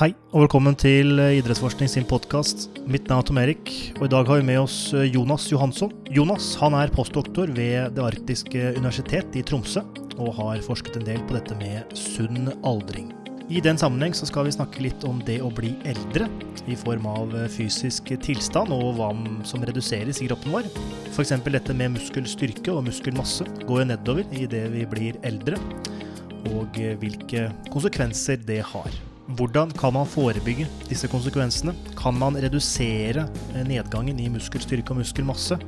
Hei, og velkommen til eh, Idrettsforskning sin podkast. Mitt navn er Tom Erik, og i dag har vi med oss eh, Jonas Johansson. Jonas han er postdoktor ved Det arktiske universitet i Tromsø, og har forsket en del på dette med sunn aldring. I den sammenheng så skal vi snakke litt om det å bli eldre, i form av eh, fysisk tilstand og hva som reduseres i kroppen vår. F.eks. dette med muskelstyrke og muskelmasse går jo nedover i det vi blir eldre, og hvilke konsekvenser det har. Hvordan kan man forebygge disse konsekvensene? Kan man redusere eh, nedgangen i muskelstyrke og muskelmasse?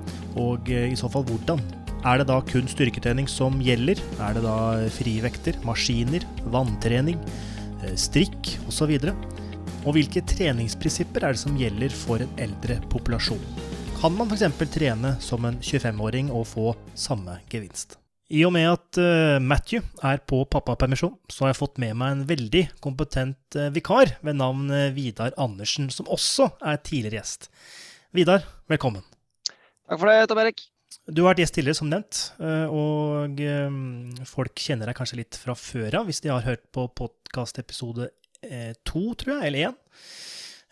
Og eh, i så fall hvordan? Er det da kun styrketrening som gjelder? Er det da frivekter, maskiner, vanntrening, eh, strikk osv.? Og hvilke treningsprinsipper er det som gjelder for en eldre populasjon? Kan man f.eks. trene som en 25-åring og få samme gevinst? I og med at uh, Matthew er på pappapermisjon, så har jeg fått med meg en veldig kompetent uh, vikar ved navn uh, Vidar Andersen, som også er tidligere gjest. Vidar, velkommen. Takk for det, Tom Erik. Du har vært gjest tidligere, som nevnt, og folk kjenner deg kanskje litt fra før av, hvis de har hørt på podkastepisode to, tror jeg, eller én.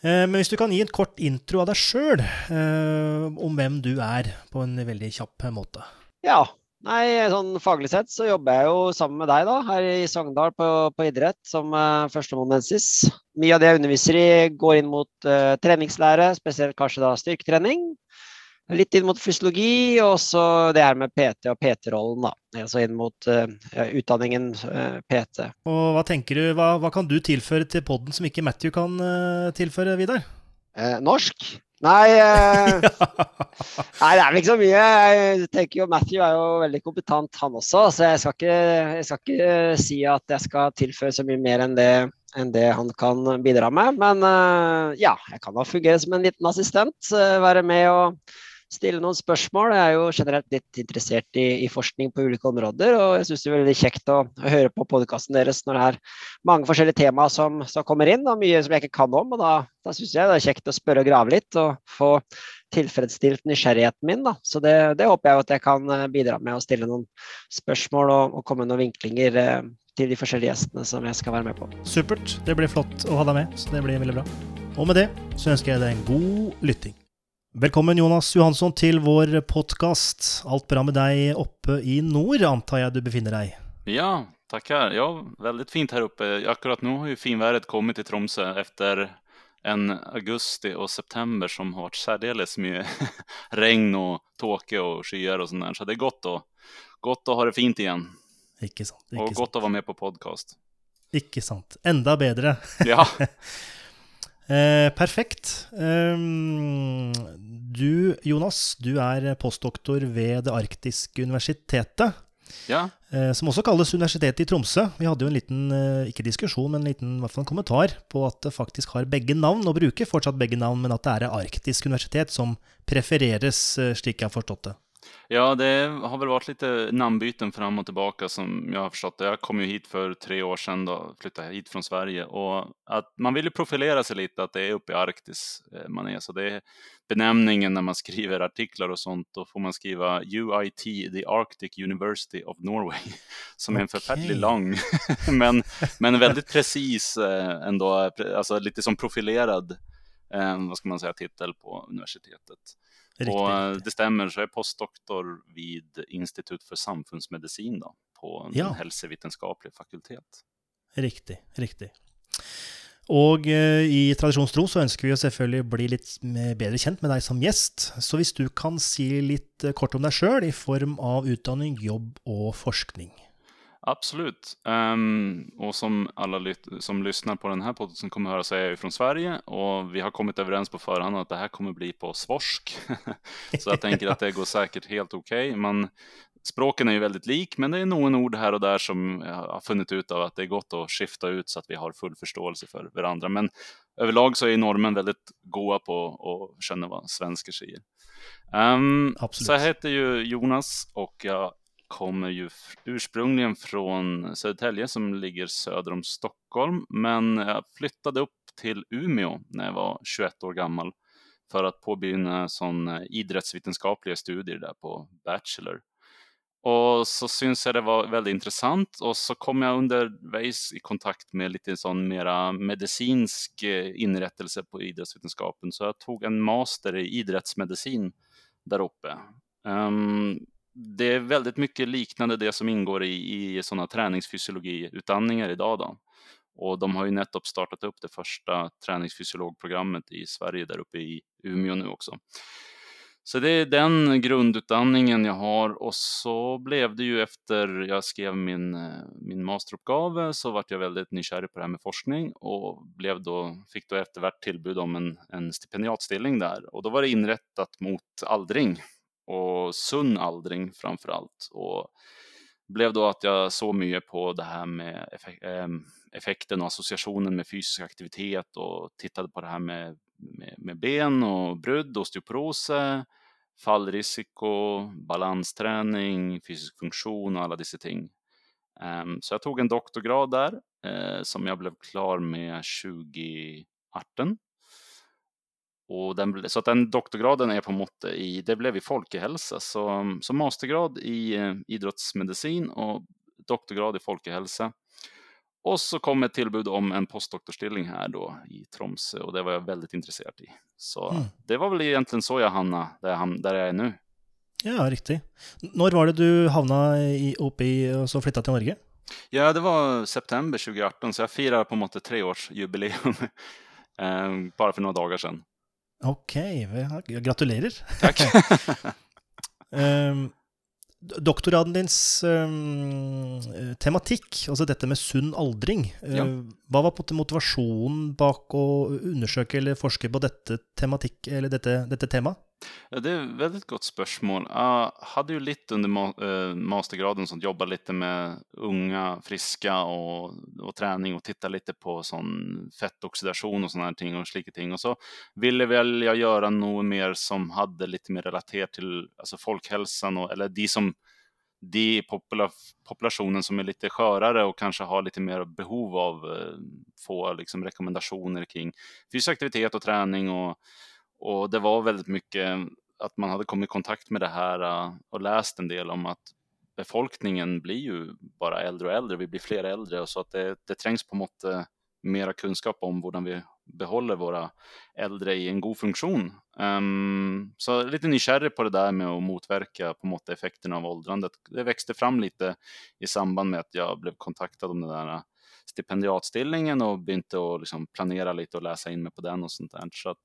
Men hvis du kan gi en kort intro av deg sjøl, om hvem du er, på en veldig kjapp måte. Ja, Nei, sånn Faglig sett så jobber jeg jo sammen med deg da, her i Sogndal på, på idrett som uh, førsteamanuensis. Mye av det jeg underviser i går inn mot uh, treningslære, spesielt kanskje da styrketrening. Litt inn mot fysiologi, og så det her med PT og PT-rollen, da. Altså inn mot uh, utdanningen PT. Og hva tenker du, hva, hva, kan du tilføre til poden som ikke Matthew kan tilføre, Vidar? norsk. Nei, eh, nei, det er vel ikke så mye. Jeg tenker jo Matthew er jo veldig kompetent, han også. Så jeg skal ikke, jeg skal ikke si at jeg skal tilføre så mye mer enn det, enn det han kan bidra med. Men uh, ja, jeg kan da fungere som en liten assistent. Uh, være med og stille noen spørsmål. Jeg er jo generelt litt interessert i, i forskning på ulike områder, og jeg syns det er veldig kjekt å, å høre på podkasten deres når det er mange forskjellige temaer som, som, kommer inn, og mye som jeg ikke kan om. og Da, da syns jeg det er kjekt å spørre og grave litt, og få tilfredsstilt nysgjerrigheten min. Da. Så det, det, håper jeg at jeg kan eh, bidra med å stille noen spørsmål og, og komme med noen vinklinger eh, til de forskjellige gjestene som jeg skal være med på. Supert. Det blir flott å ha deg med, så det blir veldig bra. Og med det så ønsker jeg deg en god lytting. Velkommen Jonas Johansson til vår podkast. Alt bra med deg oppe i nord, antar jeg du befinner deg? Ja, tackar. Ja, veldig fint her oppe. Akkurat nå har jo finværet kommet til Tromsø etter en augusti og september som har vært særdeles mye regn og tåke og skyer og sånn der. Så det er godt å, godt å ha det fint igjen. Ikke sant. Ikke og godt sant. å være med på podkast. Ikke sant. Enda bedre. Ja. Eh, perfekt. Um, du, Jonas, du er postdoktor ved Det arktiske universitetet. Ja. Eh, som også kalles Universitetet i Tromsø. Vi hadde jo en liten eh, ikke diskusjon, men en liten i hvert fall en kommentar på at det faktisk har begge navn, og bruker fortsatt begge navn, men at det er arktisk universitet som prefereres, eh, slik jeg har forstått det. Ja, det har väl varit lite namnbyten fram och tillbaka som jag har förstått det. Jag kom ju hit för tre år sedan då, flyttade hit från Sverige och att man vill ju profilera sig lite att det är uppe i Arktis eh, man är. Så det är benämningen när man skriver artiklar och sånt. Då får man skriva UIT, the Arctic University of Norway, som är en förfärligt lång, men, men väldigt precis eh, ändå, alltså lite som profilerad, eh, vad ska man säga, titel på universitetet. Riktigt. Och det stämmer, så är jag postdoktor vid Institut för samfundsmedicin då, på en ja. hälsovetenskaplig fakultet. Riktig, riktig. Og uh, i tradisjonstro så ønsker vi å selvfølgelig bli litt bedre kjent med deg som gjest. Så hvis du kan si litt uh, kort om deg sjøl i form av utdanning, jobb og forskning. Absolut. Um, och som alla som lyssnar på den här podden som kommer höra så är jag från Sverige och vi har kommit överens på förhand att det här kommer bli på svorsk. så jag tänker att det går säkert helt okej. Okay. språken är ju väldigt lik, men det är några ord här och där som jag har funnit ut av att det är gott att skifta ut så att vi har full förståelse för varandra. Men överlag så är normen väldigt goa på att känna vad svenskar säger. Um, så jag heter ju Jonas och jag kommer ju ursprungligen från Södertälje som ligger söder om Stockholm, men jag flyttade upp till Umeå när jag var 21 år gammal för att påbörja sån eh, idrottsvetenskapliga studier där på Bachelor. Och så syns jag det var väldigt intressant och så kom jag underveis i kontakt med lite sån mera medicinsk eh, inrättelse på idrottsvetenskapen. Så jag tog en master i idrottsmedicin där uppe. Um, det är väldigt mycket liknande det som ingår i, i sådana träningsfysiologiutandningar idag. Då. Och de har ju nettopp startat upp det första träningsfysiologprogrammet i Sverige där uppe i Umeå nu också. Så det är den grundutandningen jag har och så blev det ju efter jag skrev min, min masteruppgave så vart jag väldigt nyfiken på det här med forskning och blev då, fick då eftervärt tillbud om en, en stipendiatstilling där och då var det inrättat mot aldring och sund aldring framför allt. Och blev då att jag såg mycket på det här med ehm, effekten och associationen med fysisk aktivitet och tittade på det här med, med, med ben och brudd, osteoporos, fallrisiko, balansträning, fysisk funktion och alla dessa ting. Ehm, så jag tog en doktorgrad där eh, som jag blev klar med 2018 och den, så att den doktorgraden är på mått i, det blev i folkehälsa, så, så mastergrad i eh, idrottsmedicin och doktorgrad i folkehälsa. Och så kom ett tillbud om en postdoktorstilling här då i Tromsö och det var jag väldigt intresserad i. Så mm. det var väl egentligen så jag hamnade där jag, där jag är nu. Ja, riktigt. När var det du hamnade i, uppe i och så flyttade till Norge? Ja, det var september 2018, så jag firar på något treårsjubileum eh, bara för några dagar sedan. Okej, okay, gratulerer. Tack. um, doktorgraden dins um, tematikk, altså dette med sunn aldring, ja. uh, hva var på en måte motivasjonen bak å undersøke eller forske på dette, tematikk, eller dette, dette temaet? Ja, det är ett väldigt gott spörsmål. Jag hade ju lite under ma eh, mastergraden som jobbade lite med unga, friska och, och träning och titta lite på sån fettoxidation och sådana här ting och slika ting. Och så ville väl jag göra något mer som hade lite mer relaterat till alltså folkhälsan och, eller de som de popula populationen som är lite skörare och kanske har lite mer behov av eh, få liksom, rekommendationer kring fysisk aktivitet och träning och och det var väldigt mycket att man hade kommit i kontakt med det här äh, och läst en del om att befolkningen blir ju bara äldre och äldre, vi blir fler äldre och så att det, det trängs på något äh, mera kunskap om hur vi behåller våra äldre i en god funktion. Um, så lite nykärrig på det där med att motverka på något effekterna av åldrandet. Det växte fram lite i samband med att jag blev kontaktad om den där äh, stipendiatstillingen och började att liksom planera lite och läsa in mig på den och sånt där. Så att,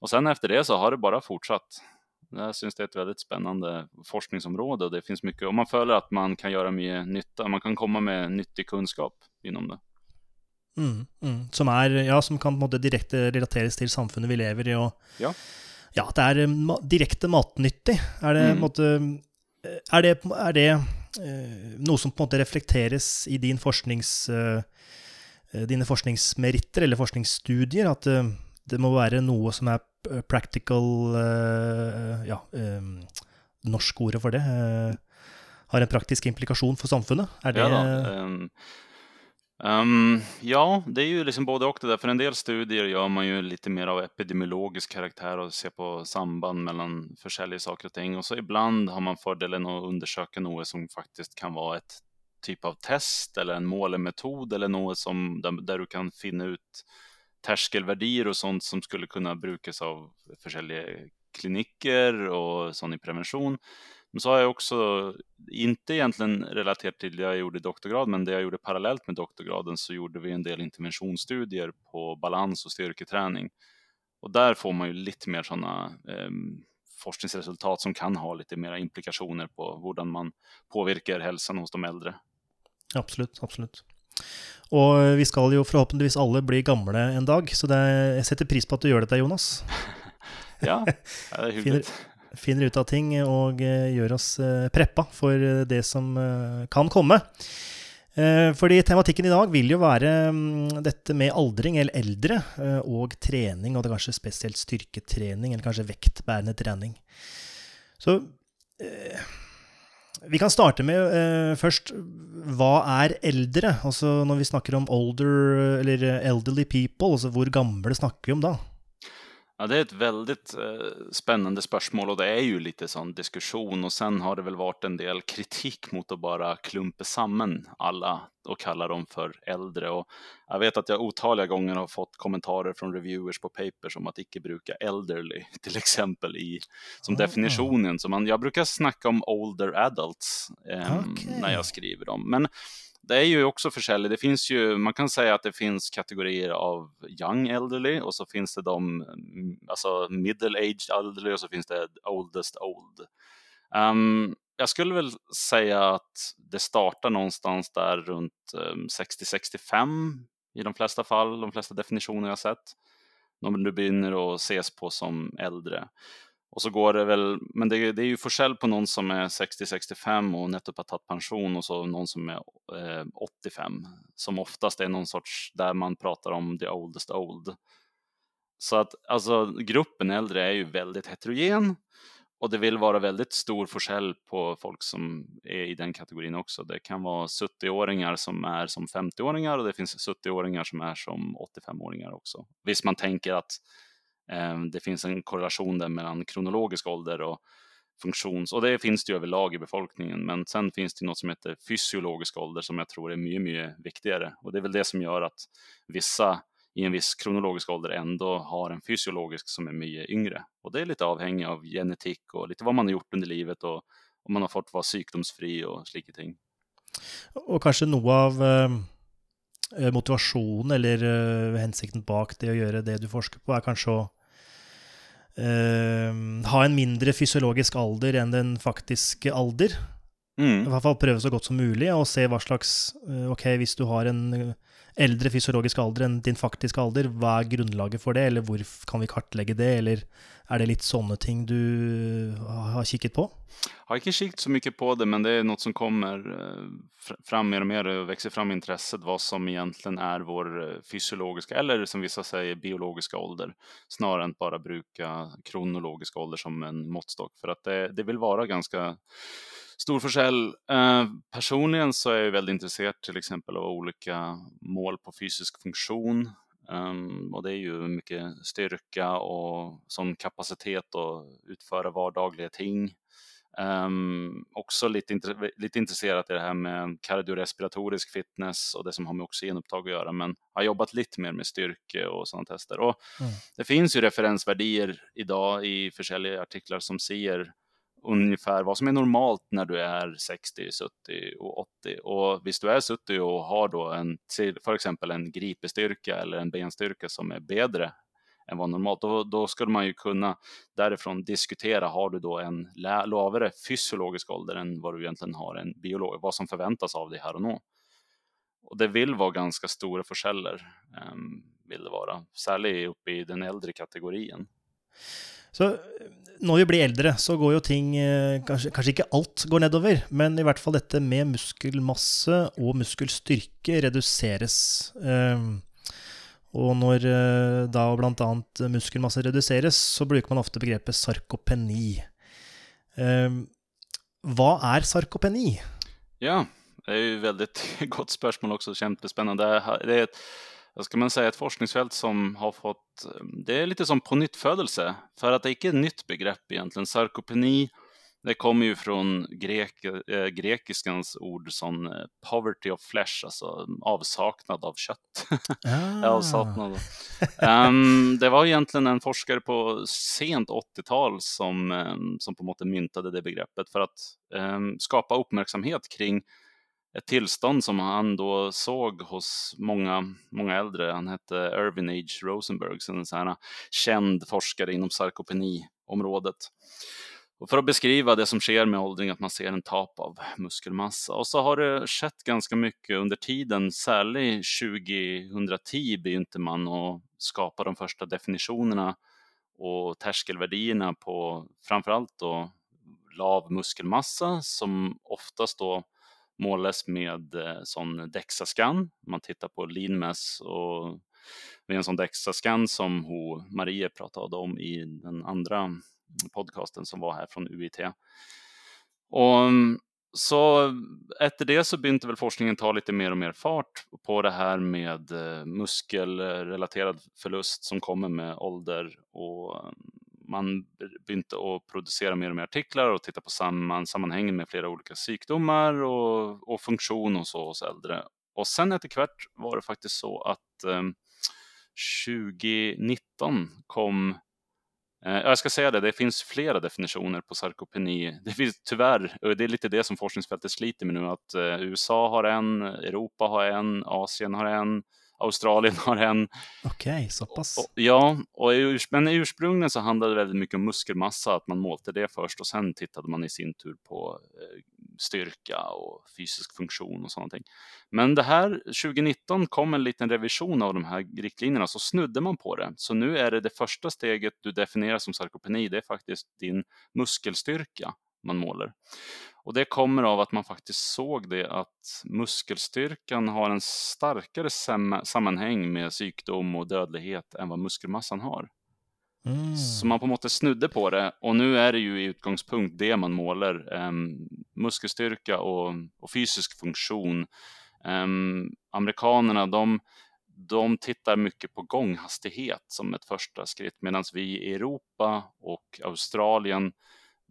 och sen efter det så har det bara fortsatt. Jag syns det är ett väldigt spännande forskningsområde och det finns mycket, och man följer att man kan göra mycket nytta, man kan komma med nyttig kunskap inom det. Mm, mm. Som, är, ja, som kan på en måte direkte relateres til samfunnet vi lever i. Og, ja. ja, det er ma direkte matnyttig. Er det, mm. måte, er det, er det uh, noe som på en måte reflekteres i din forsknings, uh, dine forskningsmeritter eller forskningsstudier? At uh, det må være noe som er Eh, practical uh, Ja, um, norsk ordet for det. Uh, har en praktisk implikasjon for samfunnet? Er det ja, um, um, ja, det är ju liksom både och det där. För en del studier gör man ju lite mer av epidemiologisk karaktär och ser på samband mellan försäljning saker och ting. Och så ibland har man fördelen att undersöka något som faktiskt kan vara ett typ av test eller en målemetod eller något som där, där du kan finna ut terskelvärdier och sånt som skulle kunna brukas av kliniker och sån i prevention. Men så har jag också, inte egentligen relaterat till det jag gjorde i doktorgrad, men det jag gjorde parallellt med doktorgraden så gjorde vi en del interventionsstudier på balans och styrketräning. Och där får man ju lite mer sådana eh, forskningsresultat som kan ha lite mera implikationer på hur man påverkar hälsan hos de äldre. Absolut, absolut. Og vi skal jo forhåpentligvis alle bli gamle en dag, så det, jeg setter pris på at du gjør dette, Jonas. ja, det er hyggelig. Finner, finner, ut av ting og uh, gjør oss uh, preppa for det som kan komme. Fordi tematikken i dag vil jo være um, dette med aldring, eller eldre, og trening, og det er kanskje spesielt styrketrening, eller kanskje vektbærende trening. Så vi kan starte med uh, først Hva er eldre? Altså Når vi snakker om older eller eh, elderly people, altså hvor gamle snakker vi om da? Ja, det är ett väldigt eh, spännande spörsmål och det är ju lite sån diskussion och sen har det väl varit en del kritik mot att bara klumpa samman alla och kalla dem för äldre och jag vet att jag otaliga gånger har fått kommentarer från reviewers på papers om att icke bruka elderly till exempel i som Ah. definitionen. Så man, jag brukar snacka om older adults eh, Okej. när jag skriver dem. Men det är ju också försäljning. Det finns ju, man kan säga att det finns kategorier av young elderly och så finns det de, mm, alltså middle aged elderly och så finns det oldest old. Um, jag skulle väl säga att det startar någonstans där runt ehm, um, 60-65 i de flesta fall, de flesta definitioner jag sett. De du begynner att ses på som äldre. Och så går det väl, men det, det är ju forsell på någon som är 60-65 och nettopp har tagit pension och så någon som är eh, 85. Som oftast är någon sorts, där man pratar om the oldest old. Så att alltså gruppen äldre är ju väldigt heterogen. Och det vill vara väldigt stor forsell på folk som är i den kategorin också. Det kan vara 70-åringar som är som 50-åringar och det finns 70-åringar som är som 85-åringar också. Visst man tänker att Ehm, det finns en korrelation där mellan kronologisk ålder och funktions... Och det finns det ju överlag i befolkningen. Men sen finns det något som heter fysiologisk ålder som jag tror är mycket, mycket viktigare. Och det är väl det som gör att vissa i en viss kronologisk ålder ändå har en fysiologisk som är mycket yngre. Och det är lite avhängigt av genetik och lite vad man har gjort under livet och om man har fått vara sjukdomsfri och slike ting. Och kanske något av ehm, eh, motivationen eller hänsikten hensikten bak det att göra det du forskar på, är kanske att eh, ha en mindre fysiologisk alder enn den faktiske alder. I Mm. hvert fall prøve så godt som mulig og se hva slags eh, Ok, hvis du har en eh, eldre fysiologisk alder enn din faktiske alder, hva er grunnlaget for det, eller hvor kan vi kartlegge det, eller er det litt sånne ting du har kikket på? Jag har inte kikat så mycket på det, men det är något som kommer eh, fram mer och mer och växer fram intresset vad som egentligen är vår eh, fysiologiska, eller som vissa säger biologiska ålder, snarare än att bara bruka kronologisk ålder som en måttstock. För att det, det vill vara ganska stor förskäll. Eh, personligen så är jag väldigt intresserad till exempel av olika mål på fysisk funktion. Um, och det är ju mycket styrka och sån kapacitet att utföra vardagliga ting. Um, också lite, intre- lite intresserad i det här med kardiorespiratorisk fitness och det som har med oxygenupptag att göra, men har jobbat lite mer med styrke och sådana tester. Och Mm. Det finns ju referensvärdier idag i försäljare artiklar som säger ungefär vad som är normalt när du är 60, 70 och 80. Och visst du är 70 och har då en, till- för exempel en gripestyrka eller en benstyrka som är bättre än vad normalt, då, då skulle man ju kunna därifrån diskutera, har du då en lavare fysiologisk ålder än vad du egentligen har en biolog, vad som förväntas av dig här och nu. Och det vill vara ganska stora försäljare, um, vill det vara, särskilt uppe i den äldre kategorin. Så når vi blir eldre, så går jo ting eh, kanskje, kanskje ikke alt går nedover, men i hvert fall dette med muskelmasse og muskelstyrke reduseres. Ehm, og når eh, da bl.a. muskelmasse reduseres, så bruker man ofte begrepet sarkopeni. Ehm, hva er sarkopeni? Ja, det är ju väldigt gott spörsmål också, kämpespännande. Det Det är ett, vad ska man säga, ett forskningsfält som har fått, det är lite som på nyttfödelse, för att det är inte ett nytt begrepp egentligen. Sarkopeni, det kommer ju från grek, eh, grekiskans ord som eh, poverty of flesh, alltså avsaknad av kött. Ah, Avsaknad. Ehm, det var egentligen en forskare på sent 80-tal som, ehm, som på något myntade det begreppet för att ehm, skapa uppmärksamhet kring ett tillstånd som han då såg hos många, många äldre. Han hette Irvin H. Rosenberg, så en sån här känd forskare inom sarkopeniområdet. Och för att beskriva det som sker med åldring, att man ser en tap av muskelmassa. Och så har det skett ganska mycket under tiden, särskilt 2010 begynte man att skapa de första definitionerna och terskelvärdierna på framförallt då lav muskelmassa som oftast då målas med eh, sån DEXA-scan. Man tittar på lean mass och med en sån DEXA-scan som ho Marie pratade om i den andra podcasten som var här från UIT. Och mm, så efter det så började väl forskningen ta lite mer och mer fart på det här med eh, muskelrelaterad förlust som kommer med ålder och mm, man begynte att producera mer och mer artiklar och titta på samman, sammanhängen med flera olika sjukdomar och, och funktion och så hos äldre. Och sen etikvärt var det faktiskt så att eh, 2019 kom eh, jag ska säga det, det finns flera definitioner på sarkopeni. Det finns tyvärr, och det är lite det som forskningsfältet sliter med nu, att eh, USA har en, Europa har en, Asien har en, Australien har en. Okej, okay, så pass. Och, ja, och urs men ursprungligen så handlade det väldigt mycket om muskelmassa, att man målte det först och sen tittade man i sin tur på eh, styrka och fysisk funktion och sånt. Men det här 2019 kom en liten revision av de här riktlinjerna så snudde man på det. Så nu är det det första steget du definierar som sarkopeni, det är faktiskt din muskelstyrka man målar. Och det kommer av att man faktiskt såg det att muskelstyrkan har en starkare sammanhang med sjukdom och dödlighet än vad muskelmassan har. Mm. Så man på något sätt snudde på det och nu är det ju i utgångspunkt det man målar. Um, muskelstyrka och, och, fysisk funktion. Um, amerikanerna de, de tittar mycket på gånghastighet som ett första skritt medan vi i Europa och Australien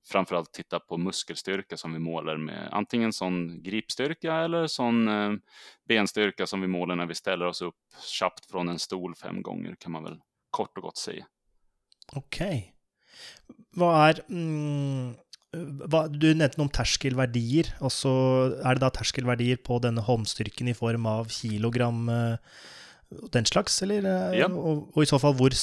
framförallt tittar på muskelstyrka som vi målar med antingen sån gripstyrka eller sån eh, benstyrka som vi målar när vi ställer oss upp snabbt från en stol fem gånger kan man väl kort och gott säga. Okej. Okay. Vad är mm, hva, Du nevnte noen terskelverdier. Og så er det da terskelverdier på denne håndstyrken i form av kilogram og den slags, eller? Ja. Og, og, i så fall eh,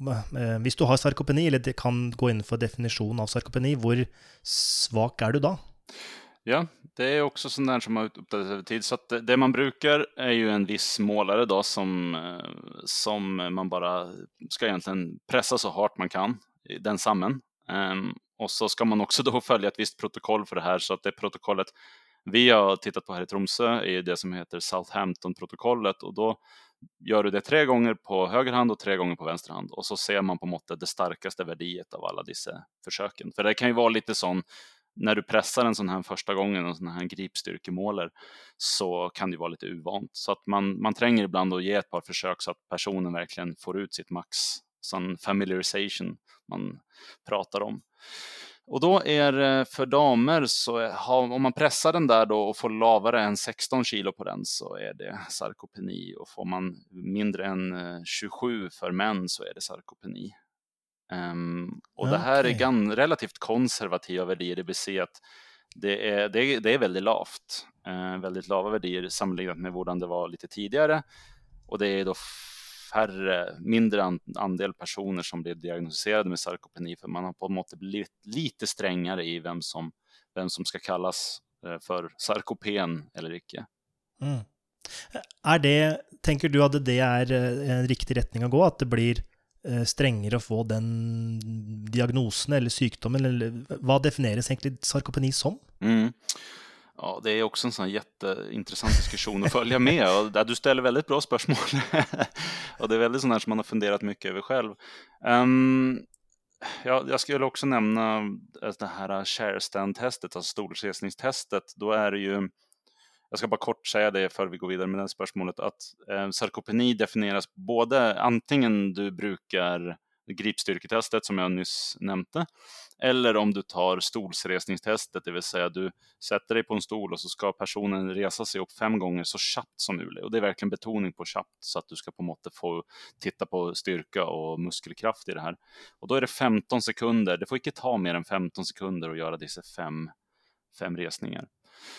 Eh, hvis du har sarkopeni, eller det kan gå innenfor definisjonen av sarkopeni, hvor svak er du da? Ja, det är också sånt där som har uppdaterats över tid. Så det man brukar är ju en viss målare då som, eh, som man bara ska egentligen pressa så hårt man kan, den sammen. Ehm, um, och så ska man också då följa ett visst protokoll för det här så att det protokollet vi har tittat på här i Tromsö är det som heter Southampton-protokollet och då gör du det tre gånger på höger hand och tre gånger på vänster hand och så ser man på måttet det starkaste värdiet av alla dessa försöken. För det kan ju vara lite sån när du pressar en sån här första gången, en sån här gripstyrkemåler, så kan det vara lite uvant. Så att man, man tränger ibland att ge ett par försök så att personen verkligen får ut sitt max. Sån familiarization man pratar om. Och då är för damer så om man pressar den där då och får lavare än 16 kilo på den så är det sarkopeni och får man mindre än 27 för män så är det sarkopeni. Um, och okay. det här är gan, relativt konservativa värderingar, det vill säga att det är, det är, det är väldigt lavt, uh, väldigt lava värderingar sammanlignat med hur det var lite tidigare. Och det är då färre, mindre andel personer som blir diagnostiserade med sarkopeni, för man har på något sätt blivit lite strängare i vem som, vem som ska kallas uh, för sarkopen eller icke. Mm. Är det, tänker du att det är eh, en riktig riktning att gå, att det blir Eh, strengere å få den diagnosen eller sykdommen, eller vad definieras egentligen sarkopeni som? Mm. Ja, det är också en sån jätteintressant diskussion att följa med och där du ställer väldigt bra spörsmål. och det är väldigt sånt här som man har funderat mycket över själv. Um, ja, jag skulle också nämna det här share stand-testet, alltså storleksresningstestet. Då är det ju jag ska bara kort säga det för vi går vidare med det spörsmålet, att eh, sarkopeni definieras både antingen du brukar gripstyrketestet som jag nyss nämnde, eller om du tar stolsresningstestet, det vill säga du sätter dig på en stol och så ska personen resa sig upp fem gånger så snabbt som möjligt. Och det är verkligen betoning på snabbt så att du ska på måttet få titta på styrka och muskelkraft i det här. Och då är det 15 sekunder, det får inte ta mer än 15 sekunder att göra dessa fem, fem resningar.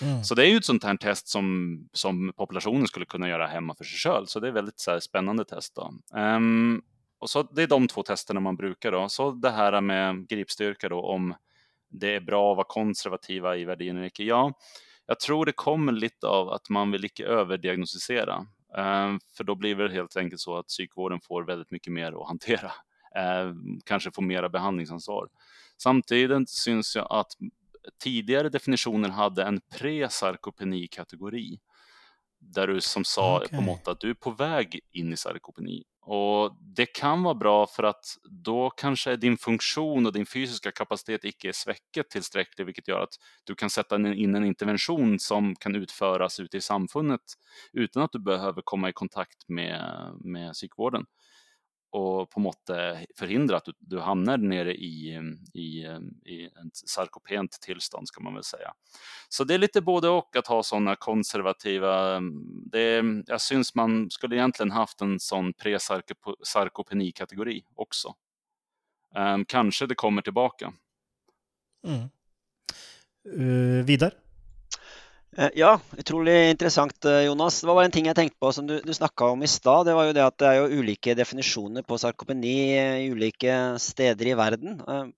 Mm. Så det är ju ett sånt här test som, som populationen skulle kunna göra hemma för sig själv. Så det är väldigt så här, spännande test. Då. Um, och så det är de två testerna man brukar då. Så det här med gripstyrka då, om det är bra att vara konservativa i värderingen Ja, jag tror det kommer lite av att man vill icke överdiagnostisera. Um, för då blir det helt enkelt så att psykvården får väldigt mycket mer att hantera. Uh, kanske får mera behandlingsansvar. Samtidigt syns jag att tidigare definitioner hade en presarkopeni-kategori. Där du som sa okay. på mått att du är på väg in i sarkopeni. Och det kan vara bra för att då kanske din funktion och din fysiska kapacitet icke är sväcket tillräcklig vilket gör att du kan sätta in en intervention som kan utföras ute i samfundet utan att du behöver komma i kontakt med, med psykvården och på måttet förhindra att du, du hamnar nere i, i, i ett sarkopent tillstånd ska man väl säga. Så det är lite både och att ha sådana konservativa, det, jag syns man skulle egentligen haft en sån pre-sarkopeni-kategori också. Um, kanske det kommer tillbaka. Mm. Uh, vidare? Eh, ja, utrolig interessant, eh, Jonas. Det var bare en ting jeg tenkte på som du, du snakka om i stad. Det var jo det at det er jo ulike definisjoner på sarkopeni eh, i ulike steder i verden. Vad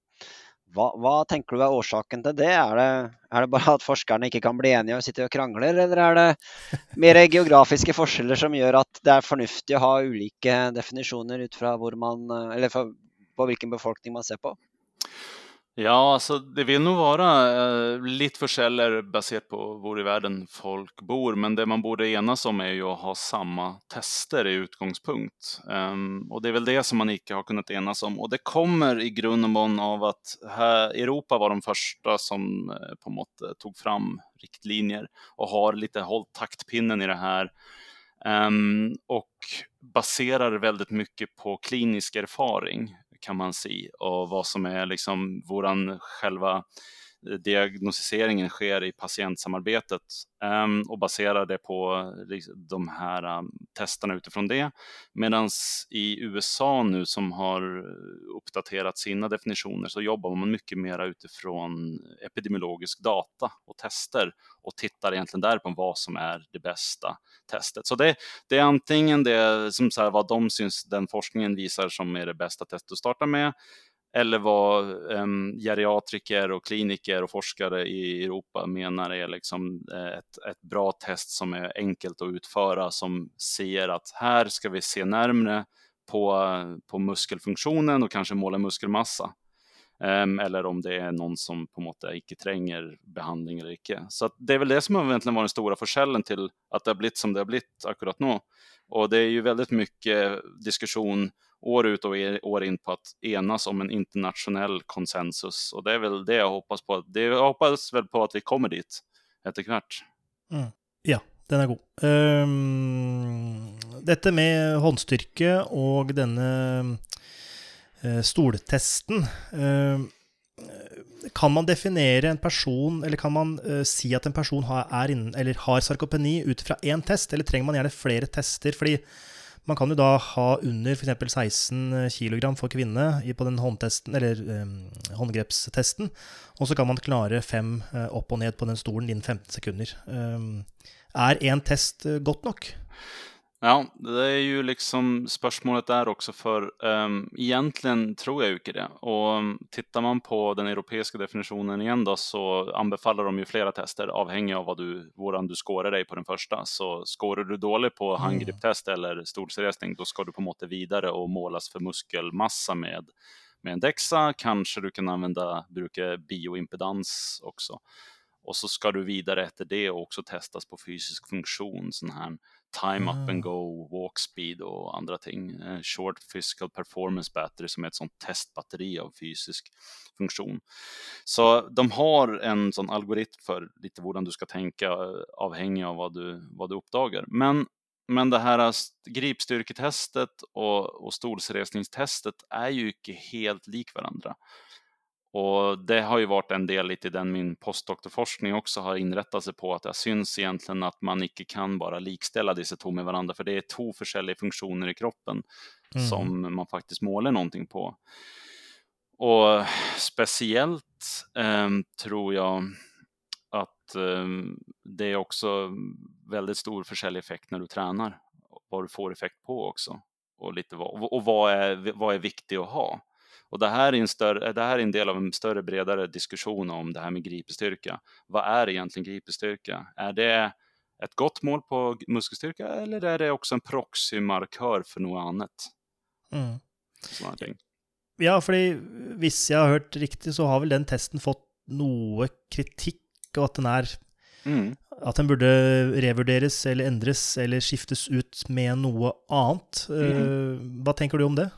hva, hva tenker du er årsaken til det? Er, det? er det bare at forskerne ikke kan bli enige og sitter og krangler, eller er det mer geografiske forskjeller som gjør at det er fornuftig å ha ulike definisjoner ut fra hvor man, eller på hvilken befolkning man ser på? Ja, alltså det vill nog vara eh, lite försäljare baserat på var i världen folk bor, men det man borde enas om är ju att ha samma tester i utgångspunkt. Um, och det är väl det som man icke har kunnat enas om. Och det kommer i grund och botten av att här, Europa var de första som eh, på något tog fram riktlinjer och har lite hållt taktpinnen i det här. Um, och baserar väldigt mycket på klinisk erfaring kan man se och vad som är liksom våran själva diagnostiseringen sker i patientsamarbetet um, och baserar det på de här um, testerna utifrån det. Medan i USA nu som har uppdaterat sina definitioner så jobbar man mycket mer utifrån epidemiologisk data och tester och tittar egentligen där på vad som är det bästa testet. Så det, det är antingen det som så här, vad de syns, den forskningen visar som är det bästa testet att starta med, eller vad um, geriatriker och kliniker och forskare i Europa menar är liksom eh, ett, ett bra test som är enkelt att utföra, som ser att här ska vi se närmre på, på muskelfunktionen och kanske måla muskelmassa. Um, eller om det är någon som på något sätt icke tränger behandling eller icke. Så det är väl det som har egentligen varit den stora försällen till att det har blivit som det har blivit akkurat nu. Och det är ju väldigt mycket diskussion år ut och e-, år in på att enas om en internationell konsensus. Och det är väl det jag hoppas på. Det, jag hoppas väl på att vi kommer dit etterkvart. Mm. Ja, den är god. Ehm, um, dette med håndstyrke och denne uh, stoltesten uh, kan man definiera en person, eller kan man uh, si at en person har, innen, eller har sarkopeni ut fra én test, eller trenger man gjerne flere tester? Fordi man kan jo da ha under f.eks. 16 kg for kvinne på den håndtesten, eller um, håndgrepstesten, og så kan man klare fem uh, opp og ned på den stolen innen 15 sekunder. Um, er én test gott godt nok? Ja, det är ju liksom spörsmålet där också för um, egentligen tror jag ju inte det. Och um, tittar man på den europeiska definitionen igen då så anbefaller de ju flera tester avhängigt av vad du, våran du skårar dig på den första. Så skårar du dåligt på mm. handgrepptest eller stolsresning då ska du på måttet vidare och målas för muskelmassa med, med en DEXA. Kanske du kan använda, bruka bioimpedans också. Och så ska du vidare efter det och också testas på fysisk funktion, sån här time mm. up and ah. go, walk speed och andra ting. Eh, short physical performance battery som är ett sånt testbatteri av fysisk funktion. Så de har en sån algoritm för lite hur du ska tänka eh, avhängig av vad du, vad du uppdagar. Men, men det här gripstyrketestet och, och stolsresningstestet är ju inte helt lik varandra. Och det har ju varit en del lite i den min postdoktorforskning också har inrättat sig på att det syns egentligen att man inte kan bara likställa dessa två med varandra för det är två olika funktioner i kroppen mm. som man faktiskt målar någonting på. Och speciellt eh, tror jag att eh, det är också väldigt stor försäljeffekt när du tränar. Vad du får effekt på också. Och, lite vad, och vad, är, vad är viktigt att ha? Och det här, är en större, det här är en del av en större, bredare diskussion om det här med gripestyrka. Vad är egentligen gripestyrka? Är det ett gott mål på muskelstyrka eller är det också en proxymarkör för något annat? Mm. Ja, för om jag har hört riktigt så har väl den testen fått något kritik och att den är Mm. At den burde revurderes eller endres eller skiftes ut med noe annet. Mm. Hva tenker du om det?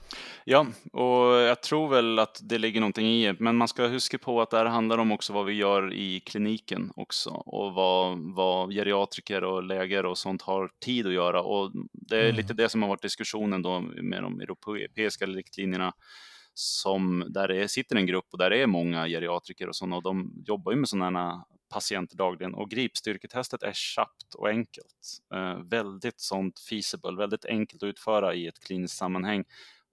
Ja, och jag tror väl att det ligger någonting i det, men man ska huska på att det här handlar om också vad vi gör i kliniken också och vad, vad geriatriker och läkare och sånt har tid att göra och det är mm. lite det som har varit diskussionen då med de europeiska riktlinjerna som där det sitter en grupp och där det är många geriatriker och sådana och de jobbar ju med sådana patienter dagligen och gripstyrketestet är snabbt och enkelt. Eh, väldigt sånt feasible, väldigt enkelt att utföra i ett kliniskt sammanhang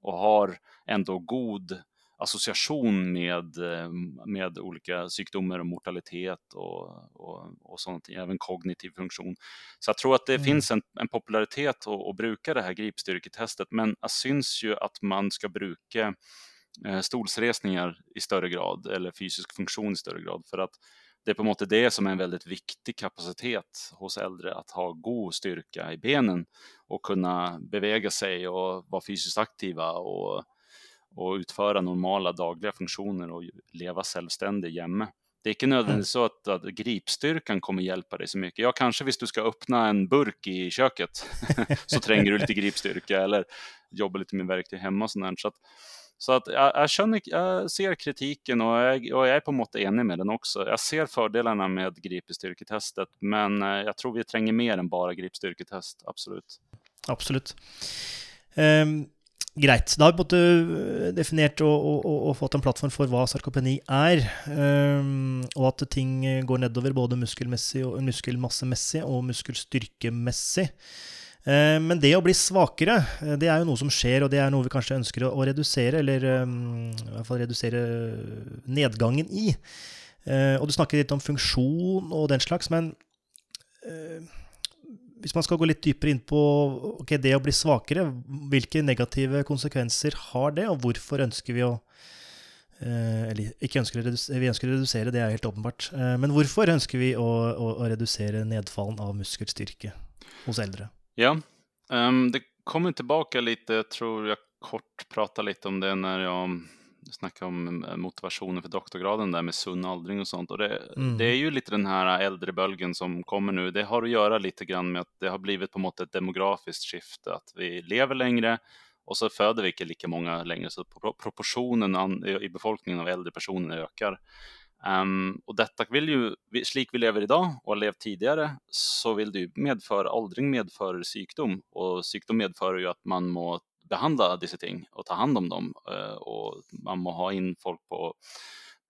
och har ändå god association med, eh, med olika sjukdomar och mortalitet och, och, och sånt, även kognitiv funktion. Så jag tror att det mm. finns en, en popularitet att, att bruka det här gripstyrketestet, men det syns ju att man ska bruka eh, stolsresningar i större grad eller fysisk funktion i större grad för att det är på något det som är en väldigt viktig kapacitet hos äldre, att ha god styrka i benen och kunna beväga sig och vara fysiskt aktiva och, och utföra normala dagliga funktioner och leva självständigt jämme. Det är inte nödvändigtvis så att, att gripstyrkan kommer hjälpa dig så mycket. Ja, kanske visst du ska öppna en burk i köket så tränger du lite gripstyrka eller jobba lite med verktyg hemma och sånt Så att, så att jag, jag, känner, jag ser kritiken och jag, och jag är på mått enig med den också. Jag ser fördelarna med gripstyrketestet, men eh, jag tror vi tränger mer än bara gripstyrketest, absolut. Absolut. Um, greit. Da har vi på en eh, definert og, og, og, fått en plattform for hva sarkopeni er. Um, ehm, og at ting eh, går nedover både muskelmessig og muskelmassemessig og muskelstyrkemessig. Eh, men det å bli svakere, eh, det er jo noe som skjer, og det er noe vi kanskje ønsker å redusere, eller eh, i hvert fall redusere nedgangen i. Og du snakker litt om funksjon og den slags, men hvis man skal gå litt dypere inn på okay, det å bli svakere, hvilke negative konsekvenser har det, og hvorfor ønsker vi å eller ikke ønsker å redusere, vi ønsker å redusere, det er helt åpenbart. Men hvorfor ønsker vi å, å, å redusere nedfallen av muskelstyrke hos eldre? Ja, um, det kommer tillbaka lite, jag tror jag kort pratade lite om det när jag snackade om eh, motivationen för doktorgraden där med sund åldring och sånt. Och det, mm. det, är ju lite den här äldrebölgen som kommer nu. Det har att göra lite grann med att det har blivit på något ett demografiskt skifte, att vi lever längre och så föder vi inte lika många längre, så proportionen i befolkningen av äldre personer ökar. Um, och detta vill ju, slik vi lever idag och har levt tidigare, så vill det ju medföra, åldring medför sjukdom. Och sjukdom medför ju att man må behandla dessa ting och ta hand om dem uh, och man må ha in folk på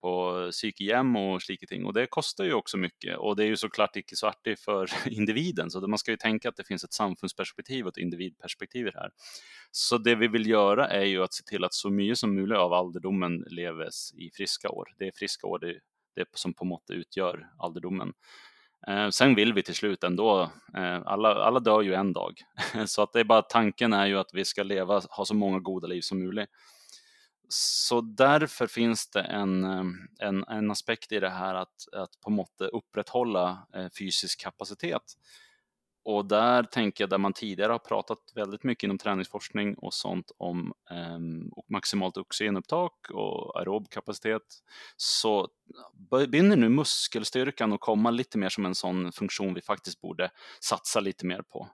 på psykhem och slike ting. Och det kostar ju också mycket och det är ju såklart icke så artigt för individen. Så man ska ju tänka att det finns ett samfundsperspektiv och ett individperspektiv i det här. Så det vi vill göra är ju att se till att så mycket som möjligt av ålderdomen leves i friska år. Det är friska år det, det som på måttet utgör ålderdomen. Eh, sen vill vi till slut ändå, eh, alla, alla dör ju en dag, så att det är bara tanken är ju att vi ska leva, ha så många goda liv som möjligt så därför finns det en, eh, en, en aspekt i det här att, att på måttet upprätthålla eh, fysisk kapacitet. Och där tänker jag, där man tidigare har pratat väldigt mycket inom träningsforskning och sånt om eh, maximalt oxygenupptag och aerob kapacitet, så börjar nu muskelstyrkan att komma lite mer som en sån funktion vi faktiskt borde satsa lite mer på.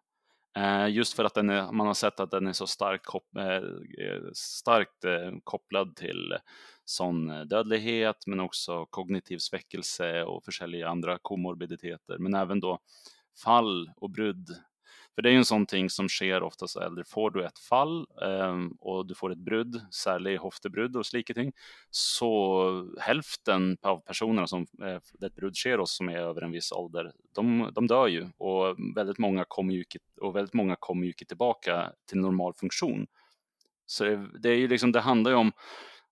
Eh, just för att den är, man har sett att den är så eh, eh, starkt, kop starkt kopplad till sån dödlighet men också kognitiv sväckelse och försäljning andra komorbiditeter. Men även då fall och brudd för det är ju en sån ting som sker ofta så äldre. Får du ett fall eh, och du får ett brudd, särskilt hoftebrudd och slike ting, så hälften av personerna som eh, ett brudd sker hos som är över en viss ålder, de, de dör ju och väldigt många kommer ju och väldigt många kommer ju tillbaka till normal funktion. Så det, det är ju liksom, det handlar ju om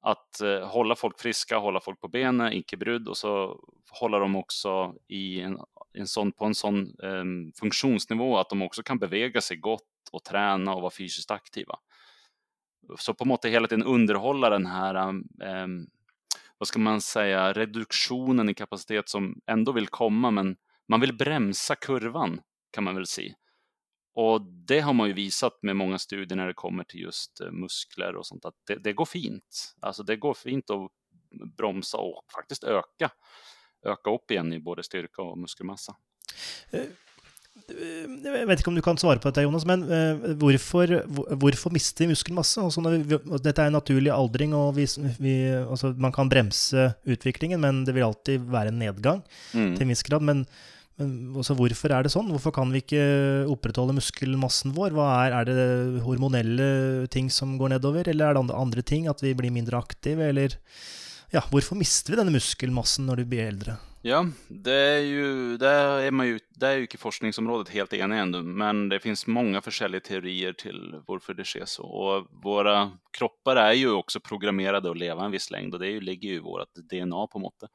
att eh, hålla folk friska, hålla folk på benen, icke brudd och så hålla dem också i en en sån, på en sån um, funktionsnivå att de också kan bevega sig gott och träna och vara fysiskt aktiva. Så på något hela tiden underhålla den här, um, vad ska man säga, reduktionen i kapacitet som ändå vill komma, men man vill bromsa kurvan kan man väl säga. Och det har man ju visat med många studier när det kommer till just eh, muskler och sånt, att det, det går fint. Alltså det går fint att bromsa och faktiskt öka öka upp igen i både styrka och muskelmassa. Jeg vet ikke om du kan svare på dette, Jonas, men hvorfor, hvorfor mister vi muskelmasse? Altså vi, dette er en naturlig aldring, og vi, vi, altså man kan bremse utviklingen, men det vil alltid være en nedgang mm. til en viss grad. Men, men hvorfor er det sånn? Hvorfor kan vi ikke opprettholde muskelmassen vår? Er, er, det hormonelle ting som går nedover, eller er det andre ting? At vi blir mindre aktive, eller ja, Hvorfor mister vi denne muskelmassen når vi blir eldre? Ja, det är ju, där är man ju, det är ju inte forskningsområdet helt enig ännu, men det finns många olika teorier till varför det sker så. Och våra kroppar är ju också programmerade att leva en viss längd och det ligger ju i vårt DNA på måttet.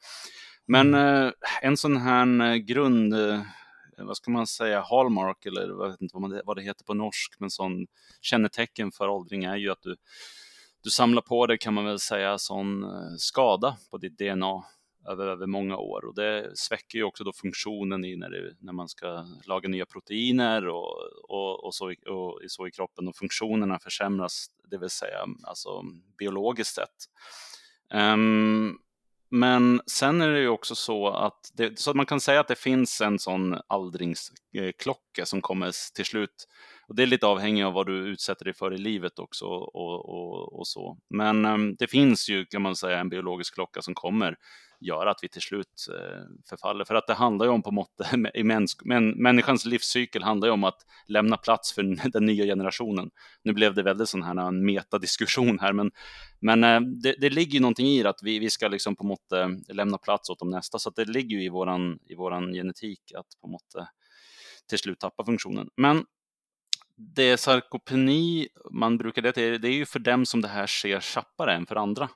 Men mm. eh, en sån här eh, grund, eh, vad ska man säga, hallmark eller jag vet inte vad, man, vad det heter på norsk, men sån kännetecken för åldring är ju att du, du samlar på dig kan man väl säga sån eh, skada på ditt DNA över, över många år och det sväcker ju också då funktionen i när, det, när man ska laga nya proteiner och, och, och, så, och så i kroppen och funktionerna försämras, det vill säga alltså biologiskt sett. Um, men sen är det ju också så att, det, så att man kan säga att det finns en sån aldringsklocka eh, som kommer till slut. Och det är lite avhängigt av vad du utsätter dig för i livet också och, och, och så. Men ehm, det finns ju, kan man säga, en biologisk klocka som kommer göra att vi till slut eh, förfaller. För att det handlar ju om på måttet, i mäns, men, människans livscykel handlar ju om att lämna plats för den nya generationen. Nu blev det väldigt sån här en metadiskussion här, men, men eh, det, det ligger ju någonting i det att vi, vi ska liksom på måttet lämna plats åt de nästa, så att det ligger ju i våran, i våran genetik att på måttet till slut tappa funktionen. Men det sarkopeni man brukar det till, det är ju för dem som det här sker tjappare än för andra.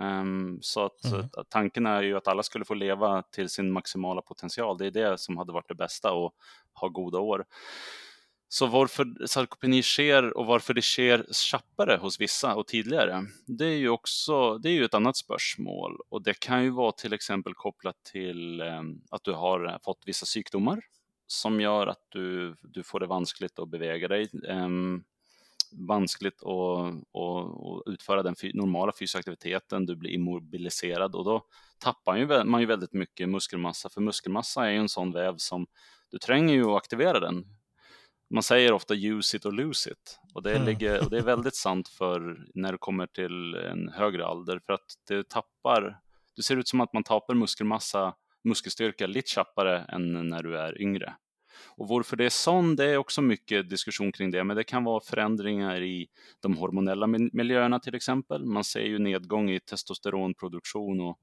Um, så att, mm. tanken är ju att alla skulle få leva till sin maximala potential. Det är det som hade varit det bästa och ha goda år. Så varför sarkopeni sker och varför det sker tjappare hos vissa och tidigare, det är ju också det är ju ett annat spörsmål och det kan ju vara till exempel kopplat till um, att du har fått vissa sjukdomar som gör att du, du får det vanskligt att beväga dig. Um, vanskligt att, att, utföra den normala fysiska aktiviteten, du blir immobiliserad och då tappar man ju väldigt mycket muskelmassa, för muskelmassa är ju en sån väv som du tränger ju att aktivera den. Man säger ofta use it or lose it och det, mm. ligger, och det är väldigt sant för när du kommer till en högre ålder för att det tappar, det ser ut som att man tappar muskelmassa, muskelstyrka lite tjappare än när du är yngre. Och varför det är sån, det är också mycket diskussion kring det, men det kan vara förändringar i de hormonella miljöerna till exempel. Man ser ju nedgång i testosteronproduktion och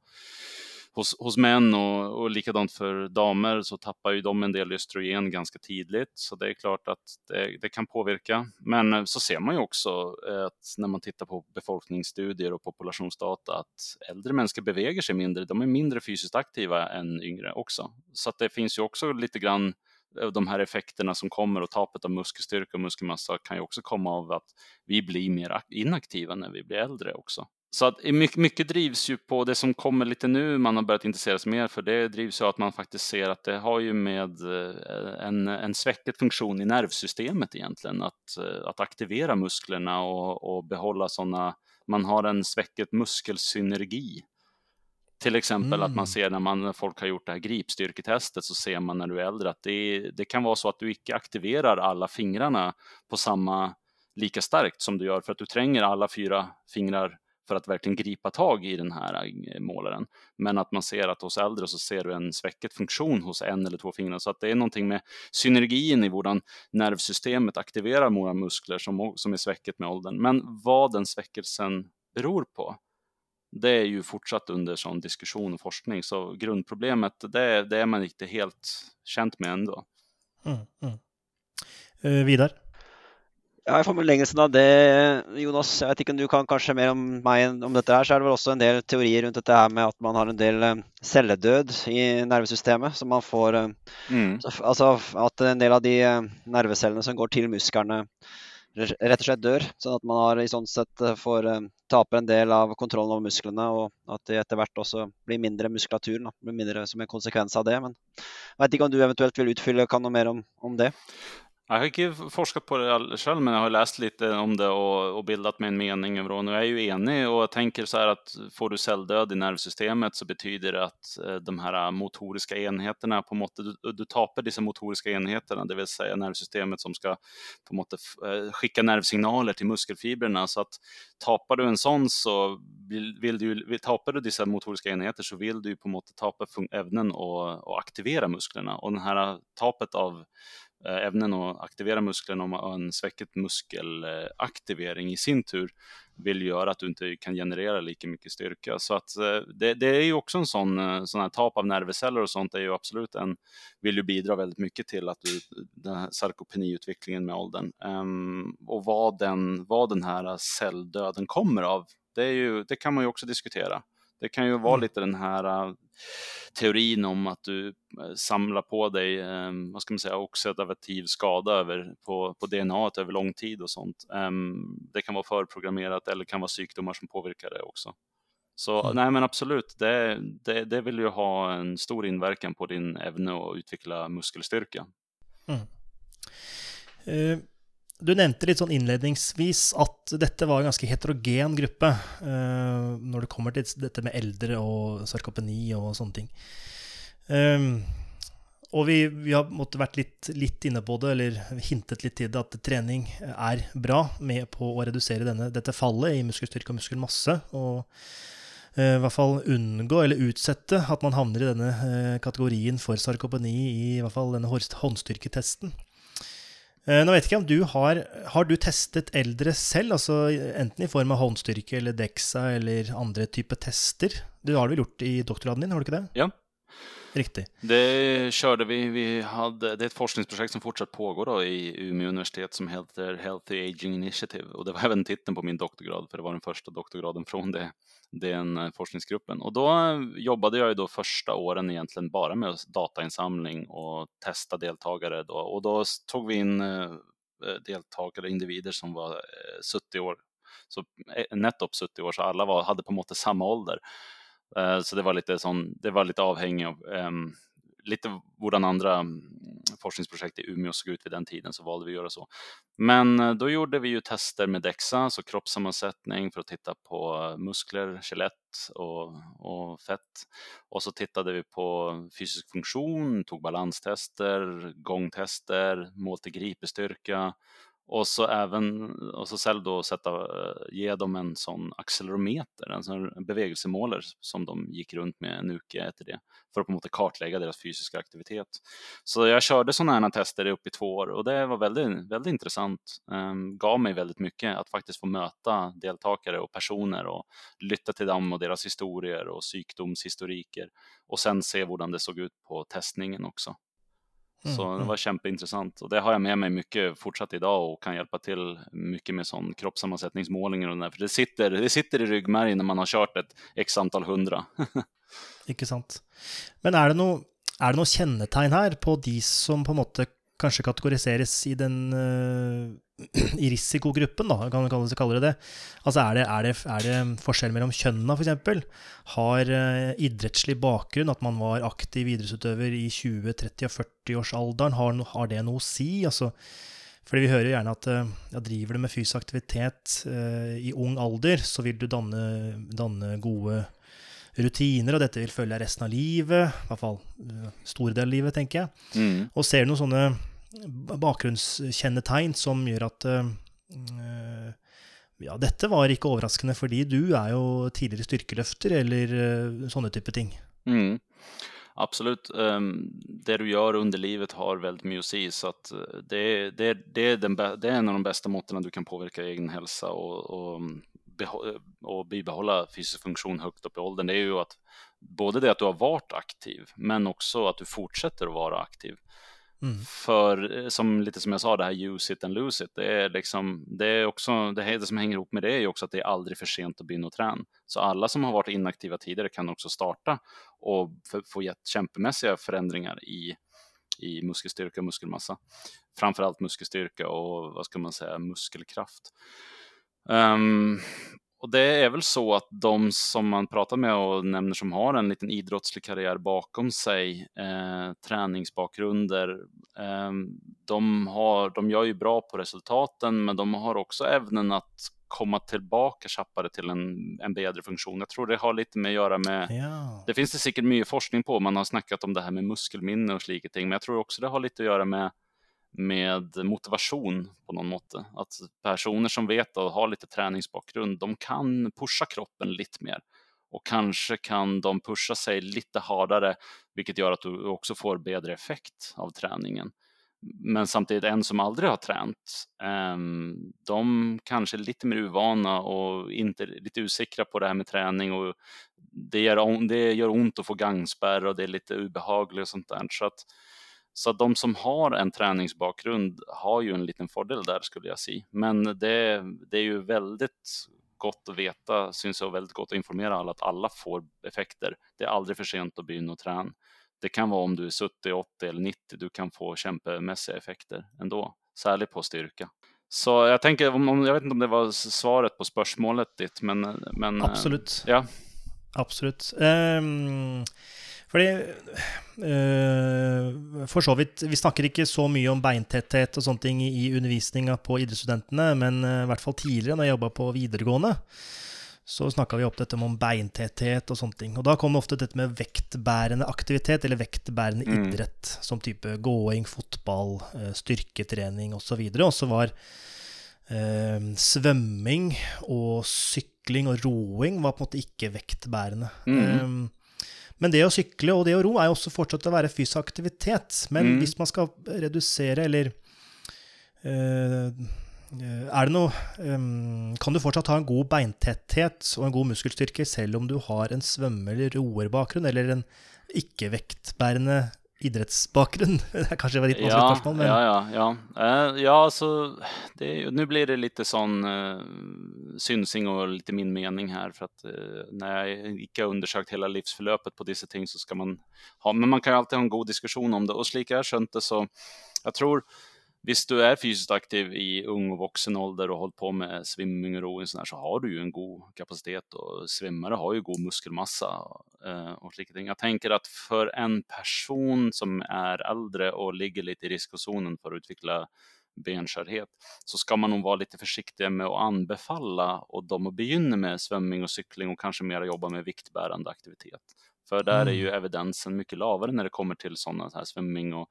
hos, hos män och, och likadant för damer så tappar ju de en del östrogen ganska tidigt, så det är klart att det, det, kan påverka. Men eh, så ser man ju också eh, att när man tittar på befolkningsstudier och populationsdata att äldre människor beväger sig mindre, de är mindre fysiskt aktiva än yngre också. Så att det finns ju också lite grann eh, de här effekterna som kommer och tapet av muskelstyrka och muskelmassa kan ju också komma av att vi blir mer inaktiva när vi blir äldre också. Så att mycket, mycket drivs ju på det som kommer lite nu, man har börjat intressera sig mer för det drivs ju av att man faktiskt ser att det har ju med eh, en, en sväcket funktion i nervsystemet egentligen, att, eh, att aktivera musklerna och, och behålla sådana, man har en sväcket muskelsynergi till exempel mm. att man mm. ser när man, folk har gjort det här gripstyrketestet så ser man när du är äldre att det, det kan vara så att du icke aktiverar alla fingrarna på samma lika starkt som du gör för att du tränger alla fyra fingrar för att verkligen gripa tag i den här eh, målaren. Men att man ser att hos äldre så ser du en sväcket funktion hos en eller två fingrar. Så att det är någonting med synergin i hur nervsystemet aktiverar våra muskler som, som är sväcket med åldern. Men vad den sväckelsen beror på, det är ju fortsatt under sån diskussion och forskning. Så grundproblemet, det, det är man inte helt känt med ändå. Mm, mm. Eh, vidare? Ja, I forlengelsen av det, Jonas, jag vet inte om du kan kanske mer om mig om detta här, så är det väl också en del teorier runt det här med att man har en del eh, celledöd i nervsystemet som man får, eh, mm. alltså att en del av de nervcellerna som går till musklerna rett og slett dør. Sånn at man har i sånn sett eh, får eh, taper en del av kontrollen over musklene, og at det etter hvert også blir mindre muskulatur. Blir mindre som en konsekvens av det. Men jeg vet ikke om du eventuelt vil utfylle kan noe mer om, om det? Jag har inte forskat på det själv, men jag har läst lite om det och, och bildat mig en mening över det. Och nu är jag ju enig och jag tänker så här att får du celldöd i nervsystemet så betyder det att eh, de här motoriska enheterna på måttet, du, du tappar dessa motoriska enheterna, det vill säga nervsystemet som ska på måttet eh, skicka nervsignaler till muskelfibrerna. Så att tappar du en sån så vill, vill du, tappar du dessa motoriska enheter så vill du på måttet tappa ämnen och, och aktivera musklerna. Och den här tapet av Eh, ämnen och aktivera musklerna och en sväcket muskelaktivering i sin tur vill göra att du inte kan generera lika mycket styrka. Så att eh, det, det är ju också en sån, eh, sån här tap av nervceller och sånt är ju absolut en, vill ju bidra väldigt mycket till att du, den här sarkopeniutvecklingen med åldern. Um, och vad den, vad den här celldöden kommer av, det, är ju, det kan man ju också diskutera. Det kan ju vara mm. lite den här teorin om att du eh, samlar på dig, ehm, vad ska man säga, oxidativ skada över, på, på DNA över lång tid och sånt. Ehm, det kan vara förprogrammerat eller kan vara sjukdomar som påverkar det också. Så mm. nej men absolut, det, det, det vill ju ha en stor inverkan på din ämne att utveckla muskelstyrka. Mm. Uh, du nevnte litt sånn innledningsvis at dette var en ganske heterogen gruppe eh, uh, når det kommer til dette med eldre og sarkopeni og sånne ting. Um, ehm, og vi, vi, har måtte vært litt, litt, inne på det, eller hintet litt til det, at trening er bra med på å redusere denne, dette fallet i muskelstyrke og muskelmasse. Og uh, eh, i hvert fall unngå eller utsette at man havner i denne uh, kategorien for sarkopeni i, i hvert fall denne håndstyrketesten. Eh, nå vet jeg ikke om du har Har du testet eldre selv? Altså enten i form av håndstyrke eller DEXA eller andre typer tester? Du har vel gjort i doktorgraden din, har du ikke det? Ja riktigt. Det körde vi. vi hade, det är ett forskningsprojekt som fortsatt pågår då i Umeå universitet som heter Healthy Aging Initiative och det var även titeln på min doktorgrad för det var den första doktorgraden från det, den forskningsgruppen. Och då jobbade jag ju då första åren egentligen bara med datainsamling och testa deltagare då och då tog vi in eh, eh, deltagare, individer som var eh, 70 år, så nettopp 70 år, så alla var, hade på måttet samma ålder. Eh, så det var lite, sån, det var lite avhängig av um, lite våran andra mm, forskningsprojekt i Umeå såg ut vid den tiden så valde vi att göra så. Men eh, då gjorde vi ju tester med DEXA, så kroppssammansättning för att titta på muskler, skelett och, och fett. Och så tittade vi på fysisk funktion, tog balanstester, gångtester, mål till gripestyrka och så även, och så själv då sätta, eh, ge dem en sån accelerometer, en sån bevegelsemålare som de gick runt med en uke efter det, för att på något kartlägga deras fysiska aktivitet. Så jag körde sådana här tester upp i två år och det var väldigt, väldigt intressant. Um, gav mig väldigt mycket att faktiskt få möta deltagare och personer och lytta till dem och deras historier och sjukdomshistoriker och sen se hur det såg ut på testningen också. Så mm, det mm. var kämpeintressant och det har jag med mig mycket fortsatt idag och kan hjälpa till mycket med sån kroppssammansättningsmålningar och där, för det sitter, det sitter i ryggmärgen när man har kört ett x antal hundra. Ikke sant. Men är det noe, er det noe kjennetegn her på de som på en måte kanskje kategoriseres i den uh, i risikogruppen, da, kan vi kalle det det. Altså er det, er det, er det forskjell mellom kjønnene, f.eks.? Har uh, idrettslig bakgrunn, at man var aktiv idrettsutøver i 20-, 30- og 40-årsalderen, har, har, det noe å si? Altså, fordi vi hører gjerne at uh, ja, driver du med fysisk aktivitet uh, i ung alder, så vil du danne, danne, gode rutiner, og dette vil følge deg resten av livet. I hvert fall store deler av livet, tenker jeg. Mm. Og ser du noen sånne bakgrunnskjennetegn som gjør at uh, eh, eh, ja, dette var ikke overraskende, fordi du er jo tidligere styrkeløfter eller eh, uh, sånne type ting. Mm. Absolut. Um, det du gör under livet har väldigt mycket att säga, så att det, det, det, är den, det är en av de bästa måtten du kan påverka egen hälsa och, och, mm, och bibehålla fysisk funktion högt upp i åldern. Det är ju att både det att du har varit aktiv, men också att du fortsätter att vara aktiv. Mm. För eh, som lite som jag sa, det här use it and lose it, det är liksom, det är också, det, här, det som hänger ihop med det är ju också att det är aldrig för sent att börja träna. Så alla som har varit inaktiva tidigare kan också starta och få kämpemässiga förändringar i, i muskelstyrka och muskelmassa. Framförallt muskelstyrka och vad ska man säga, muskelkraft. Um, och det är väl så att de som man pratar med och nämner som har en liten idrottslig karriär bakom sig, eh, träningsbakgrunder, eh, de, har, de gör ju bra på resultaten, men de har också ävnen att komma tillbaka tjappare till en, en bättre funktion. Jag tror det har lite med att göra med, ja. det finns det säkert mycket forskning på, man har snackat om det här med muskelminne och slika ting, men jag tror också det har lite att göra med med motivation på någon måte. Att personer som vet och har lite träningsbakgrund, de kan pusha kroppen lite mer och kanske kan de pusha sig lite hårdare, vilket gör att du också får bättre effekt av träningen. Men samtidigt en som aldrig har tränat, ehm, de kanske är lite mer uvana och inte lite osäkra på det här med träning och det gör, det gör ont att få gangspärr och det är lite obehagligt och sånt där. Så att så de som har en träningsbakgrund har ju en liten fördel där skulle jag säga. Men det, det är ju väldigt gott att veta, syns jag väldigt gott att informera alla att alla får effekter. Det är aldrig för sent att börja och träna. Det kan vara om du är 70, 80 eller 90, du kan få kämpemässiga effekter ändå, särskilt på styrka. Så jag tänker, jag vet inte om det var svaret på spörsmålet ditt, men... men Absolut. Ja. Absolut. Um... Fordi uh, For så vidt Vi snakker ikke så mye om beintetthet og sånne ting i undervisninga på idrettsstudentene, men uh, i hvert fall tidligere, når jeg jobba på videregående, så snakka vi opp dette om beintetthet og sånne ting. Og da kom ofte dette med vektbærende aktivitet, eller vektbærende mm. idrett, som type gåing, fotball, uh, styrketrening osv. Og så var svømming og sykling og roing var på en måte ikke vektbærende. Mm. Um, men det å sykle og det å ro er jo også fortsatt å være fysisk aktivitet. Men mm. hvis man skal redusere eller øh, er det noe um, Kan du fortsatt ha en god beintetthet og en god muskelstyrke selv om du har en svømme- eller roerbakgrunn eller en ikke-vektbærende idrottsbakgrund? Det kanske var ditt ja, spørsmål, men... Ja, ja, ja. Uh, ja alltså, det, nu blir det lite sån uh, synsing och lite min mening här för att uh, när jag inte har undersökt hela livsförlöpet på dessa ting så ska man ha, men man kan ju alltid ha en god diskussion om det och slik jag det så jag tror Visst, du är fysiskt aktiv i ung och vuxen ålder och hållit på med svimming och roing så, så har du ju en god kapacitet och svimmare har ju god muskelmassa eh, och liknande. Jag tänker att för en person som är äldre och ligger lite i riskzonen för att utveckla benskörhet så ska man nog vara lite försiktig med att anbefalla och de att begynna med svimming och cykling och kanske mer jobba med viktbärande aktivitet. För där mm. är ju evidensen mycket lavare när det kommer till sådana här swimming och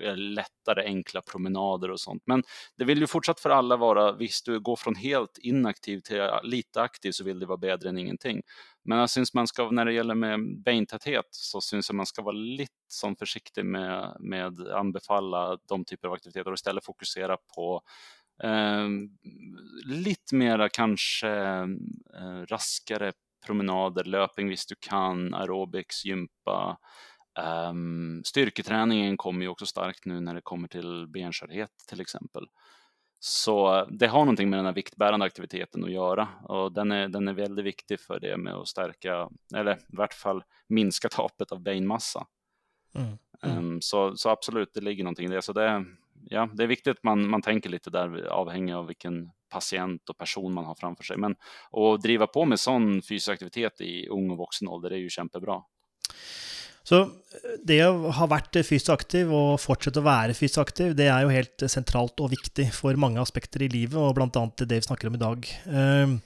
Eh, lättare enkla promenader och sånt. Men det vill ju fortsatt för alla vara, visst du går från helt inaktiv till lite aktiv så vill det vara bättre än ingenting. Men jag syns man ska, när det gäller med bentäthet så syns jag man ska vara lite som försiktig med, med anbefalla de typer av aktiviteter och istället fokusera på eh, lite mera kanske eh, raskare promenader, löping, visst du kan, aerobics, gympa, Um, styrketräningen kommer ju också starkt nu när det kommer till benskörhet till exempel. Så det har någonting med den här viktbärande aktiviteten att göra och den är, den är väldigt viktig för det med att stärka, eller i vart fall minska tapet av benmassa. Mm. Mm. Um, så, så absolut, det ligger någonting i det. Så det, ja, det är viktigt att man, man tänker lite där avhängig av vilken patient och person man har framför sig. Men att driva på med sån fysisk aktivitet i ung och vuxen ålder är ju kämpebra. Så eh, det å ha vært fysisk aktiv og fortsette å være fysisk aktiv, det er jo helt sentralt og viktig for mange aspekter i livet, og bl.a. det vi snakker om i dag. Ehm,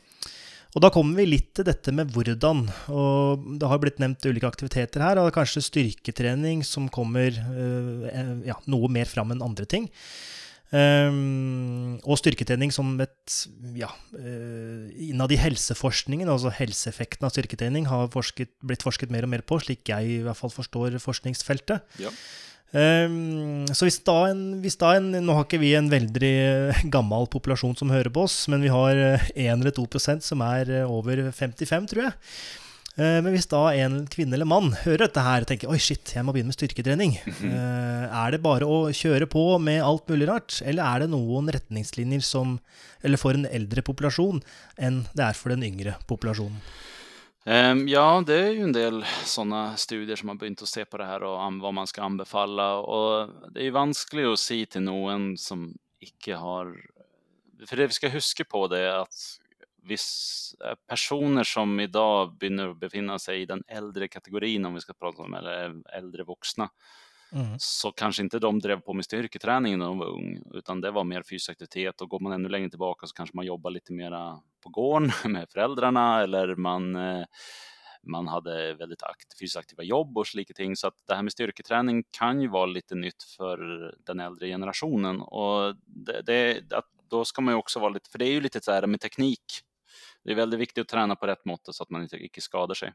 og da kommer vi litt til dette med hvordan. Og det har blitt nevnt ulike aktiviteter her, og kanskje styrketrening som kommer eh, ja, noe mer fram enn andre ting. Um, og styrketrening som et ja, uh, Innad i helseforskningen, altså helseeffekten av styrketrening, har forsket, blitt forsket mer og mer på, slik jeg i hvert fall forstår forskningsfeltet. Ja. Um, så hvis da, en, hvis da en, Nå har ikke vi en veldig gammel populasjon som hører på oss, men vi har 1 eller 2% som er over 55, tror jeg. Eh, men hvis da en kvinne eller mann hører dette her og tenker oi shit, jeg må begynne med styrketrening, mhm. eh, er det bare å kjøre på med alt mulig rart, eller er det noen retningslinjer som, eller for en eldre populasjon enn det er for den yngre populasjonen? Ja, det är ju en del sådana studier som har börjat att se på det här och vad man ska anbefalla. Och det är ju vanskligt att säga till någon som icke har... För det vi ska huska på det är att vissa personer som idag börjar befinna sig i den äldre kategorin, om vi ska prata om eller äldre vuxna, mm. så kanske inte de drev på med styrketräning när de var ung, utan det var mer fysisk aktivitet och går man ännu längre tillbaka så kanske man jobbar lite mera på gården med föräldrarna eller man eh, man hade väldigt akt, fysiskt aktiva jobb och slika ting. Så att det här med styrketräning kan ju vara lite nytt för den äldre generationen. Och det, det, då ska man ju också vara lite, för det är ju lite så här med teknik. Det är väldigt viktigt att träna på rätt mått så att man inte, inte skadar sig.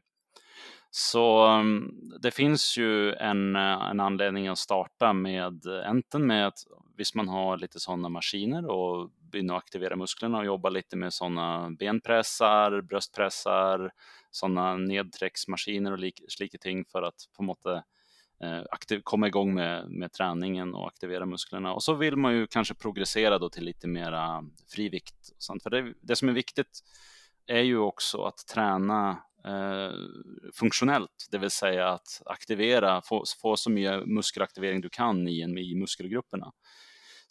Så mm, det finns ju en, eh, en anledning att starta med eh, enten med att visst man har lite sådana maskiner och börja aktivera musklerna och jobba lite med sådana benpressar, bröstpressar, sådana nedträcksmaskiner och slika ting för att på något eh, eh, aktiv, komma igång med, med träningen och aktivera musklerna. Och så vill man ju kanske progressera då till lite mera frivikt. För det, det som är viktigt är ju också att träna eh, funktionellt, det vill säga att aktivera, få, få så mycket muskelaktivering du kan i, en, i muskelgrupperna.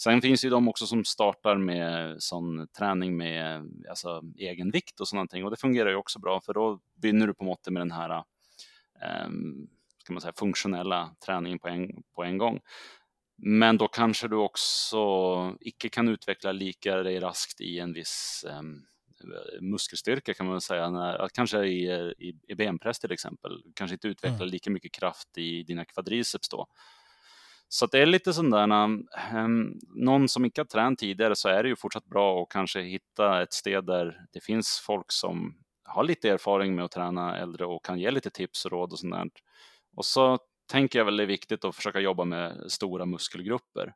Sen finns det ju de också som startar med sån träning med alltså, egen vikt och sådant, och det fungerar ju också bra för då vinner du på måttet med den här eh, ska man säga, funktionella träningen på en, på en gång. Men då kanske du också icke kan utveckla lika dig raskt i en viss um, muskelstyrka kan man säga, när, kanske i, i, i benpress till exempel, kanske inte utveckla mm. lika mycket kraft i dina kvadriceps då. Så det är lite sån där, um, någon som inte har tränat tidigare så är det ju fortsatt bra att kanske hitta ett sted där det finns folk som har lite erfarenhet med att träna äldre och kan ge lite tips och råd och sånt där. Och så tänker jag väl det är viktigt att försöka jobba med stora muskelgrupper.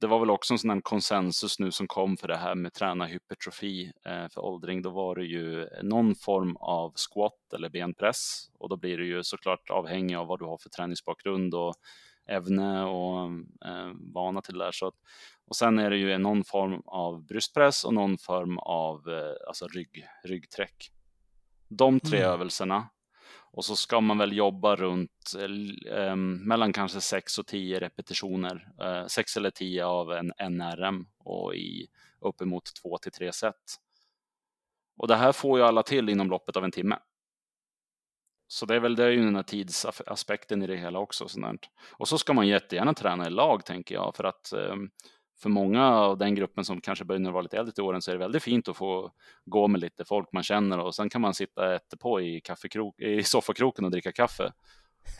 Det var väl också en sån konsensus nu som kom för det här med träna hypertrofi eh, för åldring. Då var det ju någon form av squat eller benpress och då blir det ju såklart avhängig av vad du har för träningsbakgrund och ämne och eh, vana till det där. Så att, och sen är det ju någon form av bröstpress och någon form av eh, alltså rygg, ryggträck. De tre mm. övelserna och så ska man väl jobba runt eh, ehm, mellan kanske 6 och 10 repetitioner, eh, 6 eller 10 av en NRM och i uppemot 2 till 3 set. Och det här får ju alla till inom loppet av en timme. Så det är väl det är ju den här tidsaspekten i det hela också. Sånt. Och så ska man jättegärna träna i lag tänker jag för att eh, för många av den gruppen som kanske börjar vara lite äldre till åren så är det väldigt fint att få gå med lite folk man känner och sen kan man sitta på i, kaffekrok, i soffakroken och dricka kaffe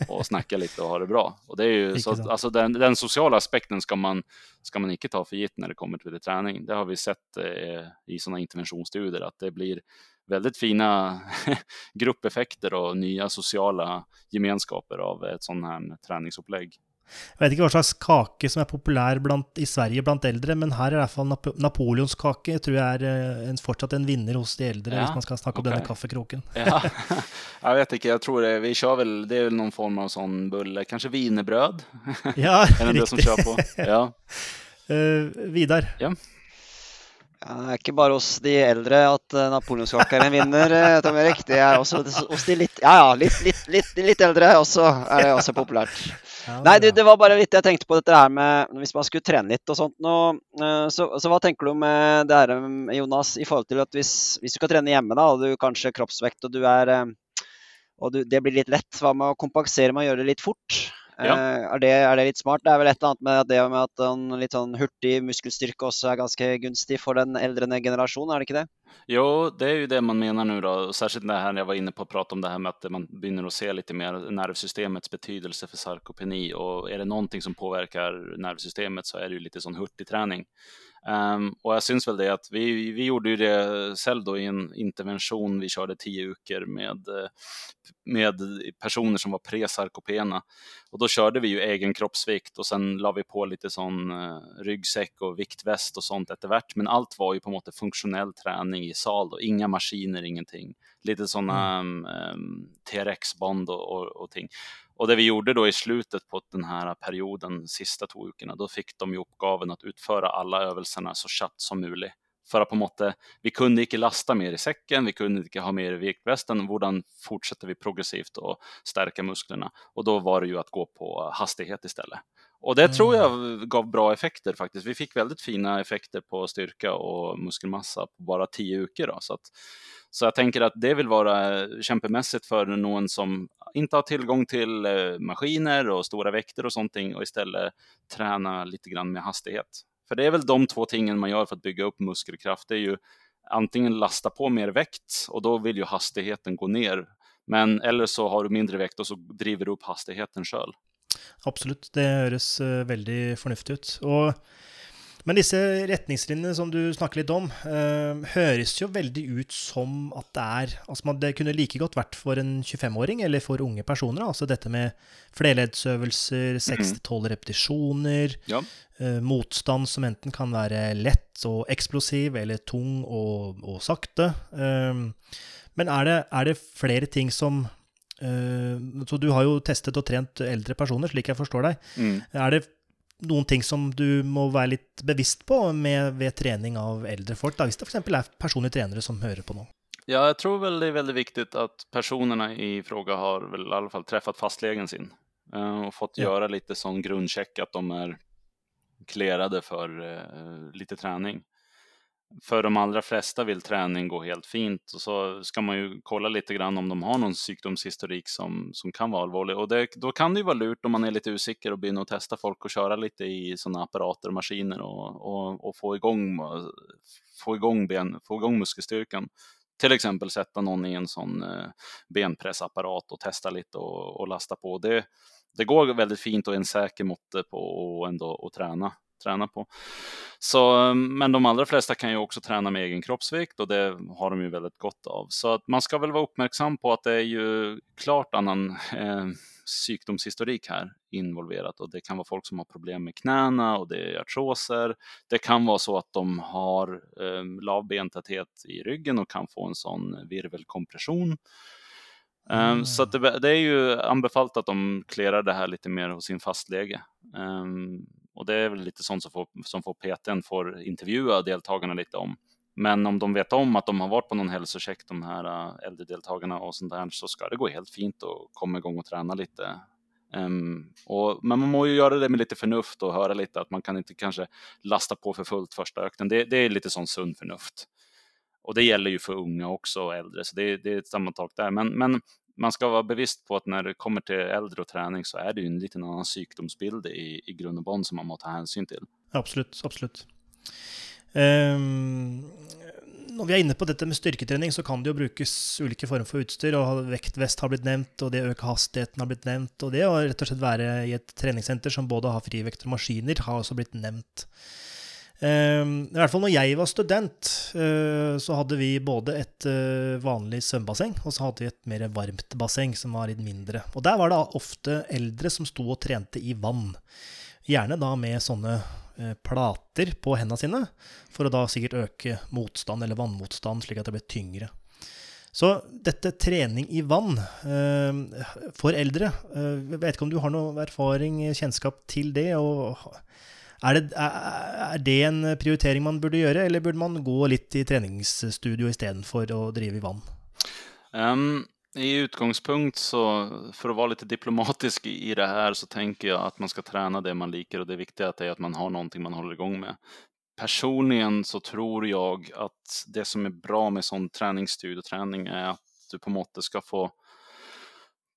och snacka lite och ha det bra. Och det är ju så, alltså den, den, sociala aspekten ska man, ska man inte ta för gitt när det kommer till träning. Det har vi sett eh, i sådana interventionsstudier att det blir väldigt fina gruppeffekter och nya sociala gemenskaper av ett sånt här träningsupplägg. Jag vet inte vad slags kake som är populär bland, i Sverige bland äldre, men här är i alla fall Nap Napoleonskake tror jag är eh, en, fortsatt en vinnare hos de äldre, ja, om man ska snacka okay. om denna kaffekroken. Ja. jag vet inte, jag tror det, vi kör väl, det är väl någon form av sån bulle, kanske wienerbröd? Ja, på? Ja. Uh, Vidar? Ja. Ja, det er ikke bare hos de eldre at eh, napoleonskakeren vinner, eh, Tom Erik. Det er også hos de litt, ja, ja, litt, litt, litt, litt eldre også er det også populært. Ja, Nei, det, det, var bare litt jeg tenkte på dette her med Hvis man skulle trene litt og sånt nå, eh, så, så, hva tenker du med det her, Jonas, i forhold til at hvis, hvis du skal trene hjemme, da, og du kanskje kroppsvekt og du er og du, det blir litt lett, hva med å kompensere med å gjøre det litt fort? Ja. Eh, er, det, er, det, litt smart? Det er vel et eller annet med det med at en litt sånn hurtig muskelstyrke også är ganska gunstig för den äldre generationen, är det inte det? Jo, det är ju det man menar nu då, särskilt det här jag var inne på att prata om det här med att man börjar att se lite mer nervsystemets betydelse för sarkopeni och är det någonting som påverkar nervsystemet så är det ju lite sån hurtig träning. Um, och jag syns väl det att vi, vi gjorde ju det själv då i en intervention. Vi körde tio veckor med, med personer som var presarkopena och då körde vi ju egen kroppsvikt och sen la vi på lite sån uh, ryggsäck och viktväst och sånt eftervärt. Men allt var ju på något funktionell träning i sal då, inga maskiner, ingenting. Lite sådana mm. um, TRX-band och, och, och ting. Och det vi gjorde då i slutet på den här perioden, sista två veckorna, då fick de ju uppgaven att utföra alla övelserna så chatt som möjligt. För att på måte, vi kunde inte lasta mer i säcken, vi kunde inte ha mer i viktvästen, hur fortsätter vi progressivt och stärka musklerna? Och då var det ju att gå på hastighet istället. Och det tror jag gav bra effekter faktiskt. Vi fick väldigt fina effekter på styrka och muskelmassa på bara tio veckor. Då, så, att, så jag tänker att det vill vara kämpemässigt för någon som inte har tillgång till eh, maskiner och stora väkter och sånt och istället träna lite grann med hastighet. För det är väl de två tingen man gör för att bygga upp muskelkraft. Det är ju antingen lasta på mer vikt och då vill ju hastigheten gå ner. Men eller så har du mindre vikt och så driver du upp hastigheten själv. Absolutt, det høres uh, veldig fornuftig ut. Og, men disse retningslinjene som du snakker litt om, uh, høres jo veldig ut som at det er Altså man, det kunne like godt vært for en 25-åring eller for unge personer. Altså dette med flerleddsøvelser, 6-12 mhm. repetisjoner, ja. uh, motstand som enten kan være lett og eksplosiv eller tung og, og sakte. men er det, er det flere ting som Eh, så du har jo testet og trent eldre personer, slik jeg forstår deg. Mm. Er det noen ting som du må være litt bevisst på med, ved trening av eldre folk? Da, hvis det f.eks. er personlige trenere som hører på nå? Ja, jag tror väl det är väldigt viktigt att personerna i fråga har väl i alla fall träffat fastlegen sin uh, och fått ja. göra lite sån grundcheck att de är klerade för uh, lite träning för de allra flesta vill träning gå helt fint och så ska man ju kolla lite grann om de har någon sjukdomshistorik som, som kan vara allvarlig. Och det, då kan det ju vara lurt om man är lite osäker och börja testa folk och köra lite i sådana apparater och maskiner och, och, och, få, igång, få, igång ben, få igång muskelstyrkan. Till exempel sätta någon i en sån eh, benpressapparat och testa lite och, och lasta på. Det, det går väldigt fint och är en säker måtte på att ändå att träna träna på. Så, men de allra flesta kan ju också träna med egen kroppsvikt och det har de ju väldigt gott av. Så att man ska väl vara uppmärksam på att det är ju klart annan eh, sjukdomshistorik här involverat och det kan vara folk som har problem med knäna och det är artroser. Det kan vara så att de har eh, lav bentäthet i ryggen och kan få en sån virvelkompression. Mm. Så det, det, är ju anbefallt att de klerar det här lite mer hos sin fastläge. Ehm, och det är väl lite sånt som får, som får PTn får intervjua deltagarna lite om. Men om de vet om att de har varit på någon hälsocheck, de här äh, äldre deltagarna och sånt där, så ska det gå helt fint att komma igång och träna lite. Um, och, men man må ju göra det med lite förnuft och höra lite att man kan inte kanske lasta på för fullt första öknen. Det, det är lite sån sund förnuft. Och det gäller ju för unga också och äldre, så det, det är ett sammantag där. Men, men man ska vara bevisst på att när det kommer till äldre och träning så är det ju en liten annan sjukdomsbild i, i grund och botten som man måste ta hänsyn till. Absolut, absolut. Ehm, um, når vi er inne på dette med styrketrening, så kan det jo brukes ulike former for utstyr. og Vektvest har blitt nevnt, og det å øke hastigheten har blitt nevnt. Og det å rett og slett være i et treningssenter som både har frivekt og maskiner, har også blitt nevnt. Ehm, I hvert fall når jeg var student, eh, så hadde vi både et eh, vanlig svømmebasseng, og så hadde vi et mer varmt basseng som var litt mindre. Og der var det ofte eldre som sto og trente i vann. Gjerne da med sånne eh, plater på hendene sine, for å da sikkert øke motstand eller vannmotstand, slik at det ble tyngre. Så dette trening i vann ehm, for eldre Jeg vet ikke om du har noe erfaring, kjennskap til det? og er det, er det, en prioritering man burde gjøre, eller burde man gå litt i treningsstudio istedenfor å drive i vann? Um, I utgångspunkt så, för att vara lite diplomatisk i det här, så tänker jag att man ska träna det man liker och det viktiga är att man har någonting man håller igång med. Personligen så tror jag att det som är bra med sån träningsstudioträning är att du på måttet ska få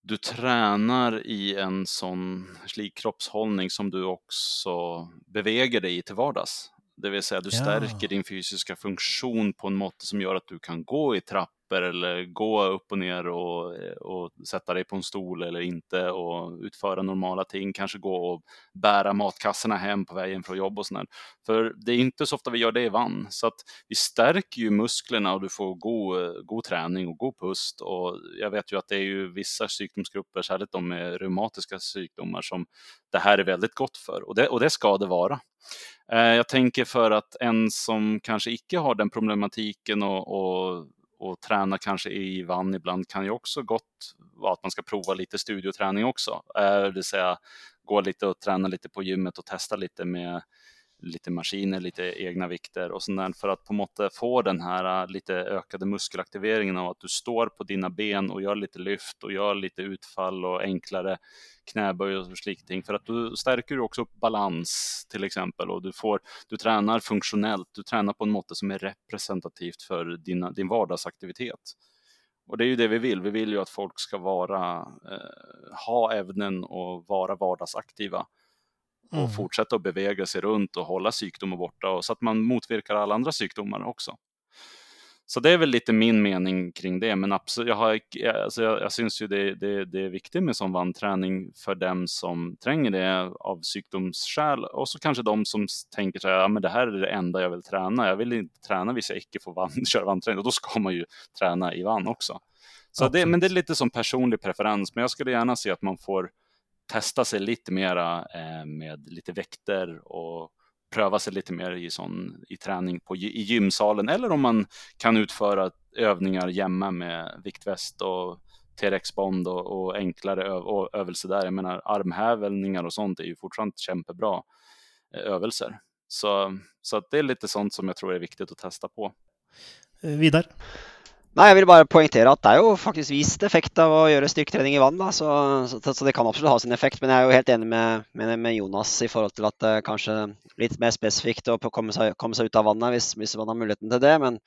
du tränar i en sån slik kroppshållning som du också beväger dig i till vardags. Det vill säga du stärker ja. din fysiska funktion på en mått som gör att du kan gå i trapp trappor eller gå upp och ner och, och sätta dig på en stol eller inte och utföra normala ting, kanske gå och bära matkassorna hem på vägen från jobb och sådär. För det är inte så ofta vi gör det i vann, så att vi stärker ju musklerna och du får god, god träning och god pust och jag vet ju att det är ju vissa sjukdomsgrupper, särskilt de med reumatiska sjukdomar, som det här är väldigt gott för och det, och det ska det vara. Eh, jag tänker för att en som kanske icke har den problematiken och, och och träna kanske i vann ibland kan ju också gott vara att man ska prova lite studioträning också. Eh, det vill säga gå lite och träna lite på gymmet och testa lite med lite maskiner, lite egna vikter och sånt för att på måttet få den här äh, lite ökade muskelaktiveringen av att du står på dina ben och gör lite lyft och gör lite utfall och enklare knäböj och slikting för att du stärker också upp balans till exempel och du får, du tränar funktionellt, du tränar på en måte som är representativt för dina, din vardagsaktivitet. Och det är ju det vi vill. Vi vill ju att folk ska vara, eh, ha ämnen och vara vardagsaktiva och mm. fortsätta att bevega sig runt och hålla sjukdomar borta och så att man motverkar alla andra sjukdomar också. Så det är väl lite min mening kring det, men absolut, jag, har, alltså jag, jag syns ju det, det, det är viktigt med sån vandträning för dem som tränger det av sjukdomsskäl och så kanske de som tänker så här, ja men det här är det enda jag vill träna, jag vill inte träna vissa icke får van, köra vandträning och då ska man ju träna i vann också. Så det, men det är lite som personlig preferens, men jag skulle gärna se att man får testa sig lite mera eh, med lite vikter och pröva sig lite mer i, sån, i träning på, i gymsalen eller om man kan utföra övningar hemma med viktväst och T-rex-bond och, och, enklare öv och övelser där. Jag menar armhävningar och sånt är ju fortfarande kämpebra eh, övelser. Så, så att det är lite sånt som jag tror är viktigt att testa på. Eh, vidare. Vidar? Nei, Jeg vil bare poengtere at det er jo faktisk vist effekt av å gjøre styrketrening i vann. Da, så, så, så, det kan absolutt ha sin effekt. Men jeg er jo helt enig med, med, med Jonas i forhold til at det kanskje litt mer spesifikt å komme seg, komme seg ut av vannet hvis, hvis, man har muligheten til det. Men,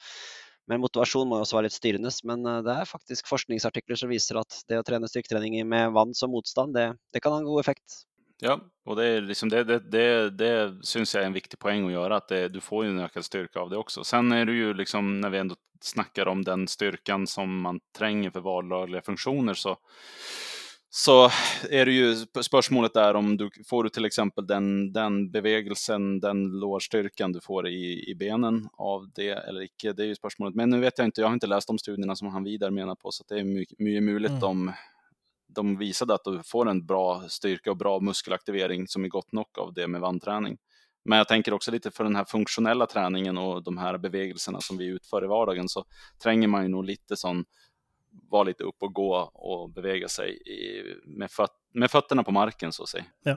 men, motivasjon må jo også være litt styrende. Men eh, det er faktisk forskningsartikler som viser at det å trene styrketrening med vann som motstand, det, det kan ha en god effekt. Ja, och det, är liksom det, det, det, det syns jag är en viktig poäng att göra, att det, du får ju en ökad styrka av det också. Sen är det ju liksom, när vi ändå snackar om den styrkan som man tränger för vardagliga funktioner, så, så är det ju spörsmålet där om du får du till exempel den, den bevägelsen, den lårstyrkan du får i, i benen av det eller icke. Det är ju spörsmålet. Men nu vet jag inte, jag har inte läst de studierna som han vidare menar på, så det är mycket, mycket möjligt mm. om de visade att du får en bra styrka och bra muskelaktivering som är gott nog av det med vandträning. Men jag tänker också lite för den här funktionella träningen och de här bevägelserna som vi utför i vardagen så tränger man ju nog lite sån, vara lite upp och gå och beväga sig i, med, föt, med fötterna på marken så att säga. Ja.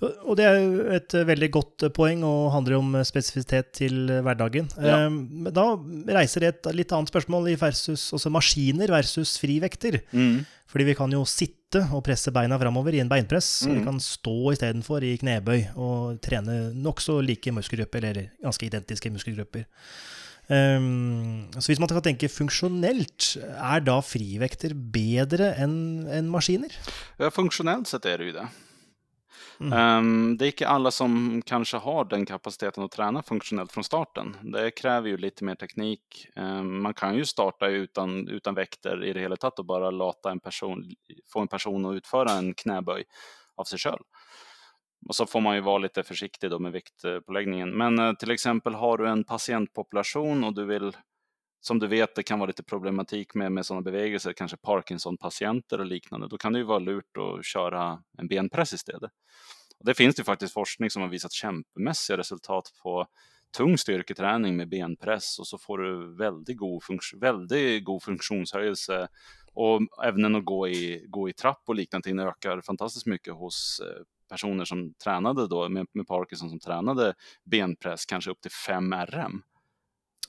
Og det er jo et veldig godt poeng og handler om spesifisitet til hverdagen. Ja. Ehm, da reiser det et litt annet spørsmål i versus også maskiner versus frivekter. Mm. Fordi vi kan jo sitte og presse beina framover i en beinpress. Mm. Og vi kan stå istedenfor i knebøy og trene nokså like muskelgrupper, eller ganske identiske muskelgrupper. Um, så hvis man kan tenke funksjonelt, er da frivekter bedre enn en maskiner? Ja, funksjonelt sett er det jo det. Mm. Um, det är inte alla som kanske har den kapaciteten att träna funktionellt från starten. Det kräver ju lite mer teknik. Um, man kan ju starta utan, utan väkter i det hela taget och bara låta en person, få en person att utföra en knäböj av sig själv. Och så får man ju vara lite försiktig då med viktpåläggningen. Men uh, till exempel har du en patientpopulation och du vill som du vet, det kan vara lite problematik med, med sådana bevägelser, kanske Parkinson-patienter och liknande. Då kan det ju vara lurt att köra en benpress istället. Och det finns ju faktiskt forskning som har visat kämpemässiga resultat på tung styrketräning med benpress och så får du väldigt god, väldigt god funktionshöjelse och även att gå i, gå i trapp och liknande ökar fantastiskt mycket hos eh, personer som tränade då med, med Parkinson som tränade benpress, kanske upp till 5 RM.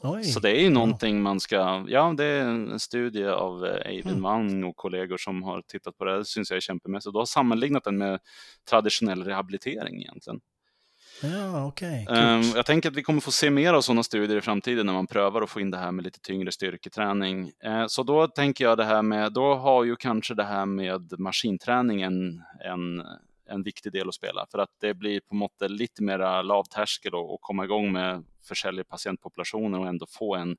Oj. Så det är ju någonting man ska, ja det är en studie av eh, Eivind mm. Wang och kollegor som har tittat på det, det syns jag är kämpemässigt. Då har sammanlignat den med traditionell rehabilitering egentligen. Ja, okay. Ehm, jag tänker att vi kommer få se mer av sådana studier i framtiden när man prövar att få in det här med lite tyngre styrketräning. Uh, så då tänker jag det här med, då har ju kanske det här med maskinträning en, en en viktig del att spela för att det blir på måttet lite mera lavtärskel och, och komma igång med försäljare patientpopulationer och ändå få en,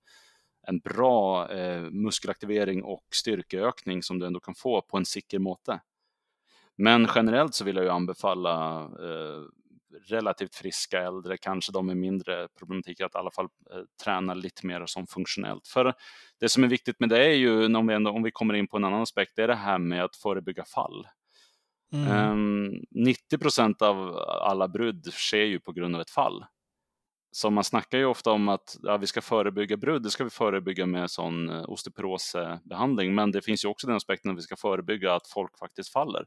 en bra eh, muskelaktivering och styrkeökning som du ändå kan få på en sikker måte. Men generellt så vill jag ju anbefalla eh, relativt friska äldre, kanske de med mindre problematik, att i alla fall eh, träna lite mer som funktionellt. För det som är viktigt med det är ju, om vi, ändå, om vi kommer in på en annan aspekt, det är det här med att förebygga fall. Mm. Um, ehm, 90 procent av alla brudd sker ju på grund av ett fall. Så man snackar ju ofta om att ja, vi ska förebygga brudd, det ska vi förebygga med sån eh, osteoporosbehandling, men det finns ju också den aspekten att vi ska förebygga att folk faktiskt faller.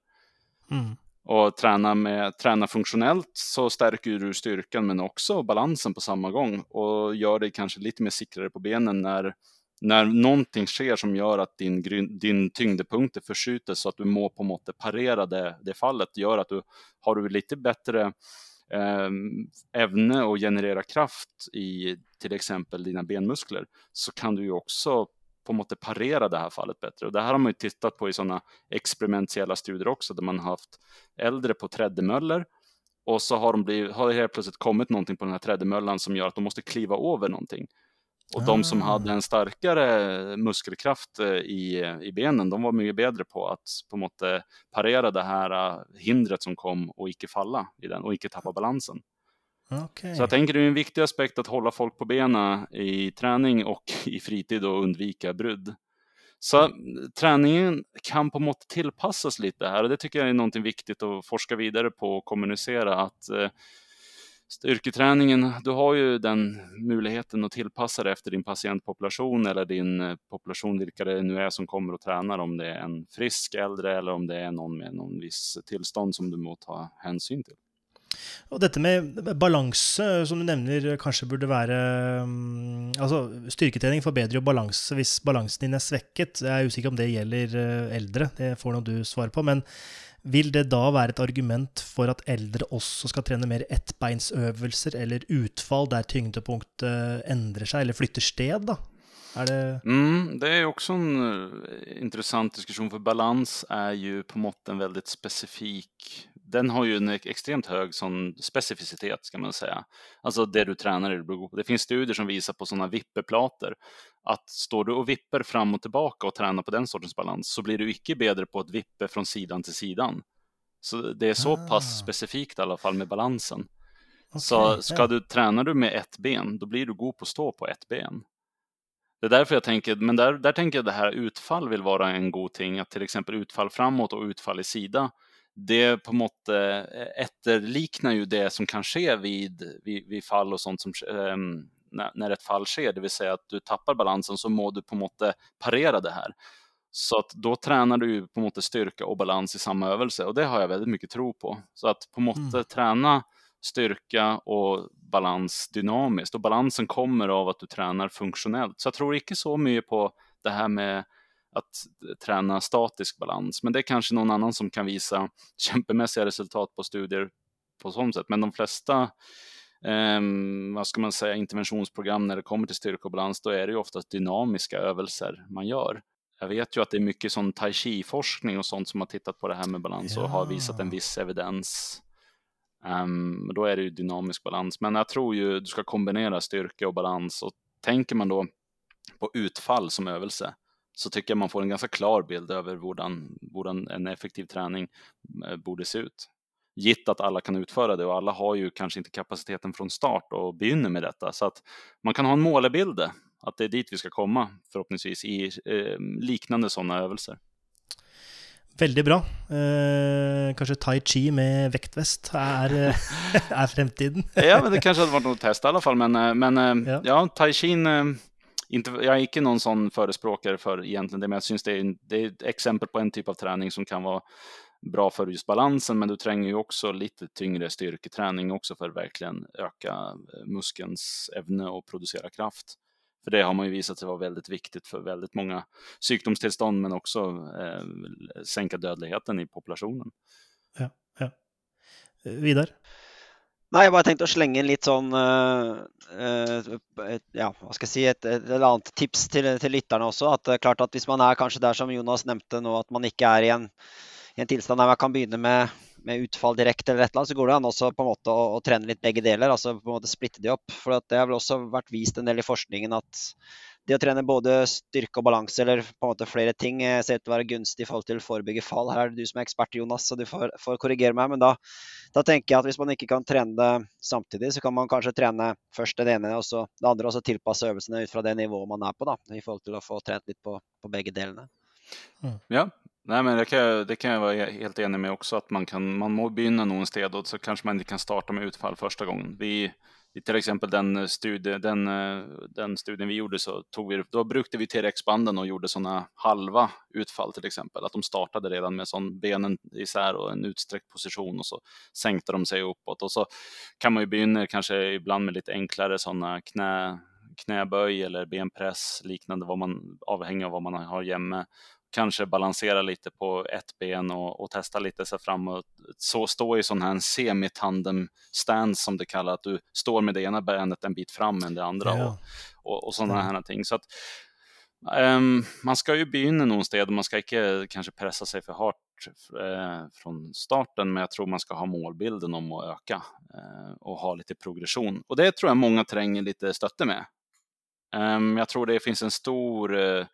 Mm. Och träna, med, träna funktionellt så stärker du styrkan men också balansen på samma gång och gör dig kanske lite mer säkrare på benen när, när någonting sker som gör att din, din tyngdpunkter förskjuten så att du må på måttet parera det, det fallet, gör att du har du lite bättre eh, ämne och generera kraft i till exempel dina benmuskler så kan du ju också på något sätt parera det här fallet bättre. Och det här har man ju tittat på i sådana experimentella studier också, där man har haft äldre på trädemöller och så har de blivit, har helt plötsligt kommit någonting på den här trädemöllan som gör att de måste kliva över någonting. Och ah. de som hade en starkare muskelkraft eh, i, i benen, de var mycket bättre på att på något parera det här eh, hindret som kom och icke falla i den och icke tappa balansen. Okay. Så jag tänker det är en viktig aspekt att hålla folk på benen i träning och i fritid och undvika brydd. Så träningen kan på mått tillpassas lite här och det tycker jag är någonting viktigt att forska vidare på och kommunicera att eh, styrketräningen, du har ju den möjligheten att tillpassa det efter din patientpopulation eller din eh, population, vilka det nu är som kommer och tränar, om det är en frisk äldre eller om det är någon med någon viss tillstånd som du måste ta hänsyn till. Og dette med balanse, eh, som du nämner, kanske burde være mm, alltså Altså, styrketrening forbedrer jo balanse hvis balansen din er svekket. Jeg er usikker om det gjelder eh, äldre, eldre, det får nå du svara på. Men vil det da være et argument for at eldre også skal trene mer ettbeinsøvelser eller utfall der tyngdepunktet endrer seg eller flytter sted, da? Er det... Mm, det är också en uh, intressant diskussion för balans är ju på måte en väldigt specifik den har ju en extremt hög sån specificitet ska man säga. Alltså det du tränar det du Det finns studier som visar på sådana vipperplater att står du och vipper fram och tillbaka och tränar på den sortens balans så blir du icke bättre på att vippa från sidan till sidan. Så det är så ah. pass specifikt i alla fall med balansen. Okay, så ska du, tränar du med ett ben, då blir du god på att stå på ett ben. Det är därför jag tänker, men där, där tänker jag det här utfall vill vara en god ting, att till exempel utfall framåt och utfall i sida det på något eh, efterliknar ju det som kan ske vid, vid, vid fall och sånt som um, när, när ett fall sker, det vill säga att du tappar balansen så må du på något parera det här. Så att då tränar du på något styrka och balans i samma övelse och det har jag väldigt mycket tro på. Så att på något mm. träna styrka och balans dynamiskt och balansen kommer av att du tränar funktionellt. Så jag tror inte så mycket på det här med att träna statisk balans. Men det är kanske någon annan som kan visa kämpemässiga resultat på studier på sånt sätt. Men de flesta eh, vad ska man säga, interventionsprogram när det kommer till styrka och balans, då är det ju oftast dynamiska övelser man gör. Jag vet ju att det är mycket sån tai chi-forskning och sånt som har tittat på det här med balans ja. och har visat en viss evidens. Um, då är det ju dynamisk balans, men jag tror ju du ska kombinera styrka och balans och tänker man då på utfall som övelse, så tycker jag man får en ganska klar bild över hur en effektiv träning eh, borde se ut. Gitt att alla kan utföra det och alla har ju kanske inte kapaciteten från start och begynner med detta så att man kan ha en målbild att det är dit vi ska komma förhoppningsvis i eh, liknande sådana övelser. Väldigt bra. Eh, kanske tai chi med väktväst är, är framtiden. ja, men det kanske hade varit något test i alla fall. Men, eh, men eh, ja. ja, tai chi inte, jag är inte någon sån förespråkare för egentligen det, men jag syns det är, det är ett exempel på en typ av träning som kan vara bra för just balansen, men du tränger ju också lite tyngre styrketräning också för att verkligen öka eh, muskelns ämne och producera kraft. För det har man ju visat sig vara väldigt viktigt för väldigt många sjukdomstillstånd, men också eh, sänka dödligheten i populationen. Ja, ja. Vidare? Nei, jeg bare tenkte å slenge inn litt sånn uh, uh, Ja, hva skal jeg si, et, et, et annet tips til, til, lytterne også. At det er klart at hvis man er kanskje der som Jonas nevnte nå, at man ikke er i en, i en tilstand der man kan begynne med, med utfall direkte, eller et eller annet, så går det an også på en måte å, å, trene litt begge deler. altså på en måte Splitte de opp. For det har vel også vært vist en del i forskningen at det å trene både styrke og balanse, eller på en måte flere ting, eh, ser ut til å være gunstig i forhold til å forebygge fall. Her er det du som er ekspert, Jonas, så du får, får korrigere meg. Men da, da, tenker jeg at hvis man ikke kan trene det samtidig, så kan man kanskje trene først det ene og så det andre, og så tilpasse øvelsene ut fra det nivået man er på, da, i forhold til å få trent litt på, på begge delene. Mm. Ja, Nej, men det kan, jag, det kan jag vara helt enig med också, att man, kan, man må begynna någonstans och så kanske man inte kan starta med utfall första gången. Vi, till exempel den, eh, studie, den, eh, den studien vi gjorde så tog vi, då brukade vi TRX-banden och gjorde sådana halva utfall till exempel. Att de startade redan med sån benen isär och en utsträckt position och så sänkte de sig uppåt. Och så kan man ju begynna kanske ibland med lite enklare sådana knä, knäböj eller benpress liknande vad man avhänger av vad man har jämme kanske balansera lite på ett ben och, och testa lite sig framåt. Så stå i sån här semitandem stance som det kallas, att du står med det ena benet en bit fram än det andra ja. och, och, och sådana här ting. Så att, um, man ska ju begynna någonstans, man ska inte kanske pressa sig för hårt eh, från starten, men jag tror man ska ha målbilden om att öka eh, och ha lite progression. Och det tror jag många tränger lite stötte med. Um, jag tror det finns en stor eh,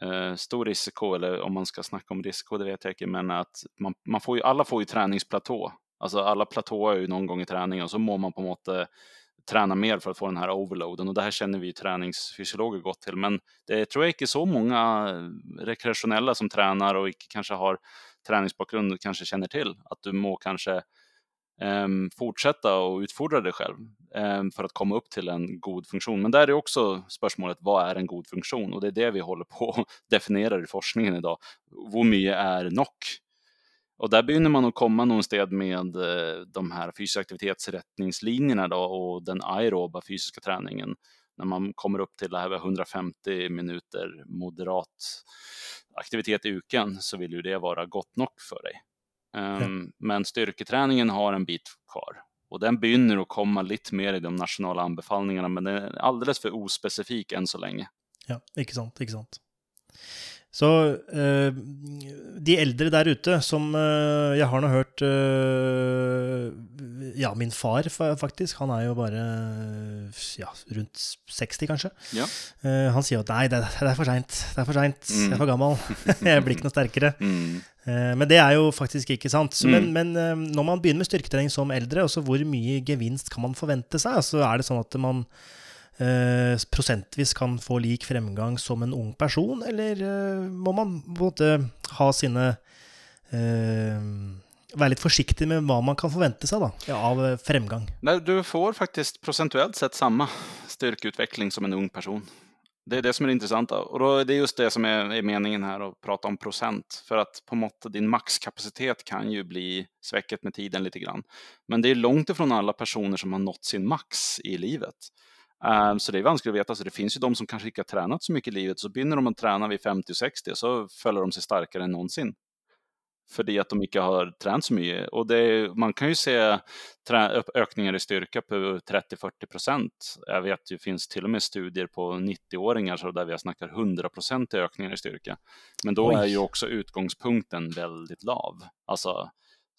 eh, stor risiko, eller om man ska snacka om risiko, det vet jag inte, men att man, man får ju, alla får ju träningsplatå. Alltså alla platåer ju någon gång i träningen och så må man på något sätt träna mer för att få den här overloaden och det här känner vi träningsfysiologer gott till. Men det tror jag inte så många eh, rekreationella som tränar och inte kanske har träningsbakgrund kanske känner till att du må kanske Ehm, fortsätta och utfordra dig själv um, för att komma upp till en god funktion. Men där är också spörsmålet, vad är en god funktion? Och det är det vi håller på att definiera i forskningen idag. Hur mycket är NOC? Och där begynner man att komma någonstans med eh, de här fysisk aktivitetsrättningslinjerna då, och den aeroba fysiska träningen. När man kommer upp till det här 150 minuter moderat aktivitet i uken så vill ju det vara gott nog för dig. Um, men styrketräningen har en bit kvar och den börjar att komma lite mer i de nationella anbefallningarna, men den är alldeles för ospecifik än så länge. Ja, inte sant, inte sant. Så uh, de äldre där ute som uh, Jag har nog hört uh, Ja, min far faktiskt, han är ju bara ja, runt 60 kanske. Ja. han säger att nej, det, det, är för sent. Det är för sent. Mm. Jag är för gammal. jag blir inte starkare. Mm. Men det är ju faktiskt inte sant. Mm. Men, men när man börjar med styrketräning som äldre, alltså hur mycket gevinst kan man förvänta sig? Så är det så att man eh, prosentvis kan få lik fremgang som en ung person, eller eh, må man på en måte ha sine eh, Være litt forsiktig med vad man kan förvänta sig da, av eh, fremgang? Nej, du får faktiskt procentuellt sett samma styrkeutveckling som en ung person. Det är det som är det intressanta. Och då, det är just det som är, är, meningen här, att prata om procent. För att på mått din maxkapacitet kan ju bli sväcket med tiden lite grann. Men det är långt ifrån alla personer som har nått sin max i livet. Ehm, så det är vanskligt att veta. Så det finns ju de som kanske inte har tränat så mycket i livet, så börjar de att träna vid 50-60 och så följer de sig starkare än någonsin. För det att de inte har tränat så mycket. Och det, man kan ju se ökningar i styrka på 30-40 procent. Jag vet det finns till och med studier på 90-åringar där vi har snackat 100 procent i ökningar i styrka. Men då Oj. är ju också utgångspunkten väldigt lav. Alltså,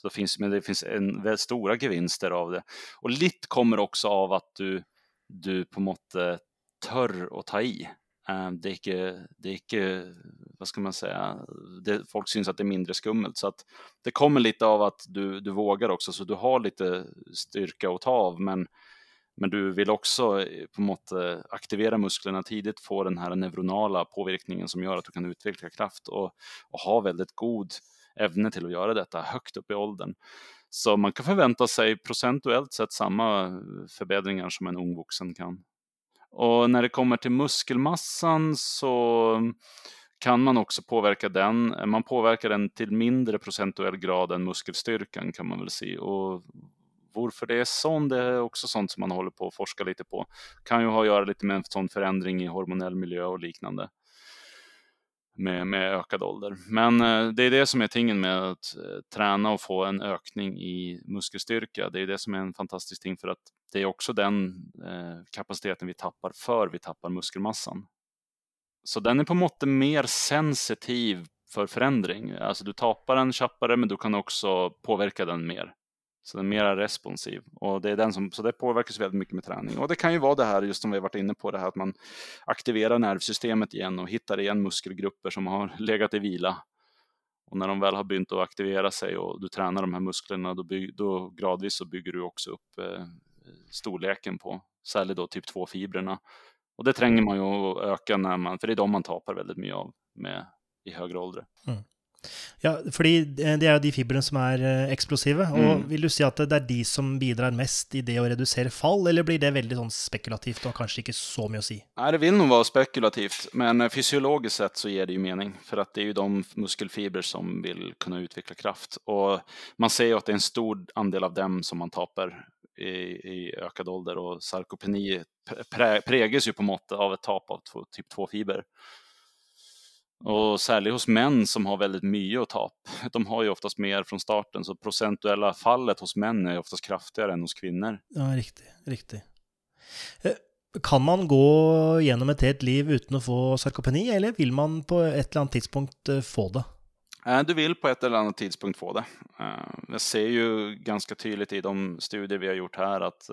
så finns, men det finns en, väldigt stora gevinster av det. Och lite kommer också av att du du på måte törr att ta i. Eh, det är inte, det är inte vad ska man säga, det, folk syns att det är mindre skummelt. Så att det kommer lite av att du, du vågar också, så du har lite styrka att ta av. Men, men du vill också eh, på något aktivera musklerna tidigt, få den här neuronala påverkningen som gör att du kan utveckla kraft och, och ha väldigt god ämne till att göra detta högt upp i åldern. Så man kan förvänta sig procentuellt sett samma eh, förbättringar som en ung vuxen kan. Och när det kommer till muskelmassan så mm, kan man också påverka den. Eh, man påverkar den till mindre procentuell grad än muskelstyrkan kan man väl säga. Och varför det är sånt, det är också sånt som man håller på att forska lite på. Kan ju ha att göra lite med en sån förändring i hormonell miljö och liknande med, med ökad ålder. Men eh, det är det som är tingen med att eh, träna och få en ökning i muskelstyrka. Det är det som är en fantastisk ting för att det är också den eh, kapaciteten vi tappar för vi tappar muskelmassan. Så den är på måttet mer sensitiv för förändring. Alltså du tappar den tjappare men du kan också påverka den mer. Så den är mer responsiv och det är den som, så det påverkas väldigt mycket med träning. Och det kan ju vara det här just som vi har varit inne på, det här att man aktiverar nervsystemet igen och hittar igen muskelgrupper som har legat i vila. Och när de väl har begynt att aktivera sig och du tränar de här musklerna, då, bygg, då gradvis så bygger du också upp eh, storleken på, särskilt då typ 2-fibrerna. Och det tränger man ju att öka när man, för det är de man tapar väldigt mycket av med, i högre ålder. Mm. Ja, fordi det er jo de fibrene som er eh, eksplosive. Og Mm. vil du si at det er de som bidrar mest i det å redusere fall, eller blir det veldig sånn spekulativt og kanskje ikke så mye å si? Nej, det vill nog vara spekulativt, men eh, fysiologiskt sett så ger det ju mening. För att det är ju de muskelfibrer som vill kunna utveckla kraft. Och man ser ju att det är en stor andel av dem som man tappar i, i ökad ålder. Och sarkopeni prä, präges ju på mått av ett tap av två, typ 2-fiber. Och särskilt hos män som har väldigt mycket att ta. De har ju oftast mer från starten, så procentuella fallet hos män är oftast kraftigare än hos kvinnor. Ja, riktig. Riktig. Eh, Kan man gå gjennom et helt liv uten å få sarkopeni, eller vil man på et eller annet tidspunkt eh, få det? Eh, Du vill på ett eller annat tidspunkt få det. Jag ser ju ganska tydligt i de studier vi har gjort här att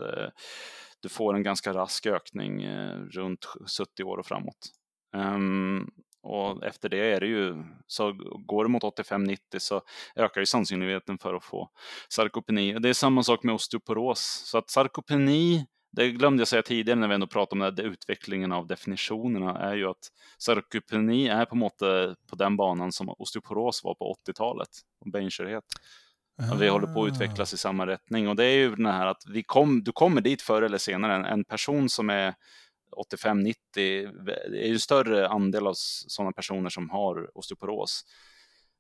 du får en ganska rask ökning runt 70 år och framåt. Och efter det är det ju, så går det mot 85-90 så ökar ju sannolikheten för att få sarkopeni. Det är samma sak med osteoporos. Så att sarkopeni, det glömde jag säga tidigare när vi ändå pratade om det, utvecklingen av definitionerna, är ju att sarkopeni är på måte på den banan som osteoporos var på 80-talet, och benskörhet. Och vi håller på att utvecklas i samma riktning. Och det är ju den här att vi kom, du kommer dit förr eller senare. En, en person som är 85-90, det är ju större andel av sådana personer som har osteoporos.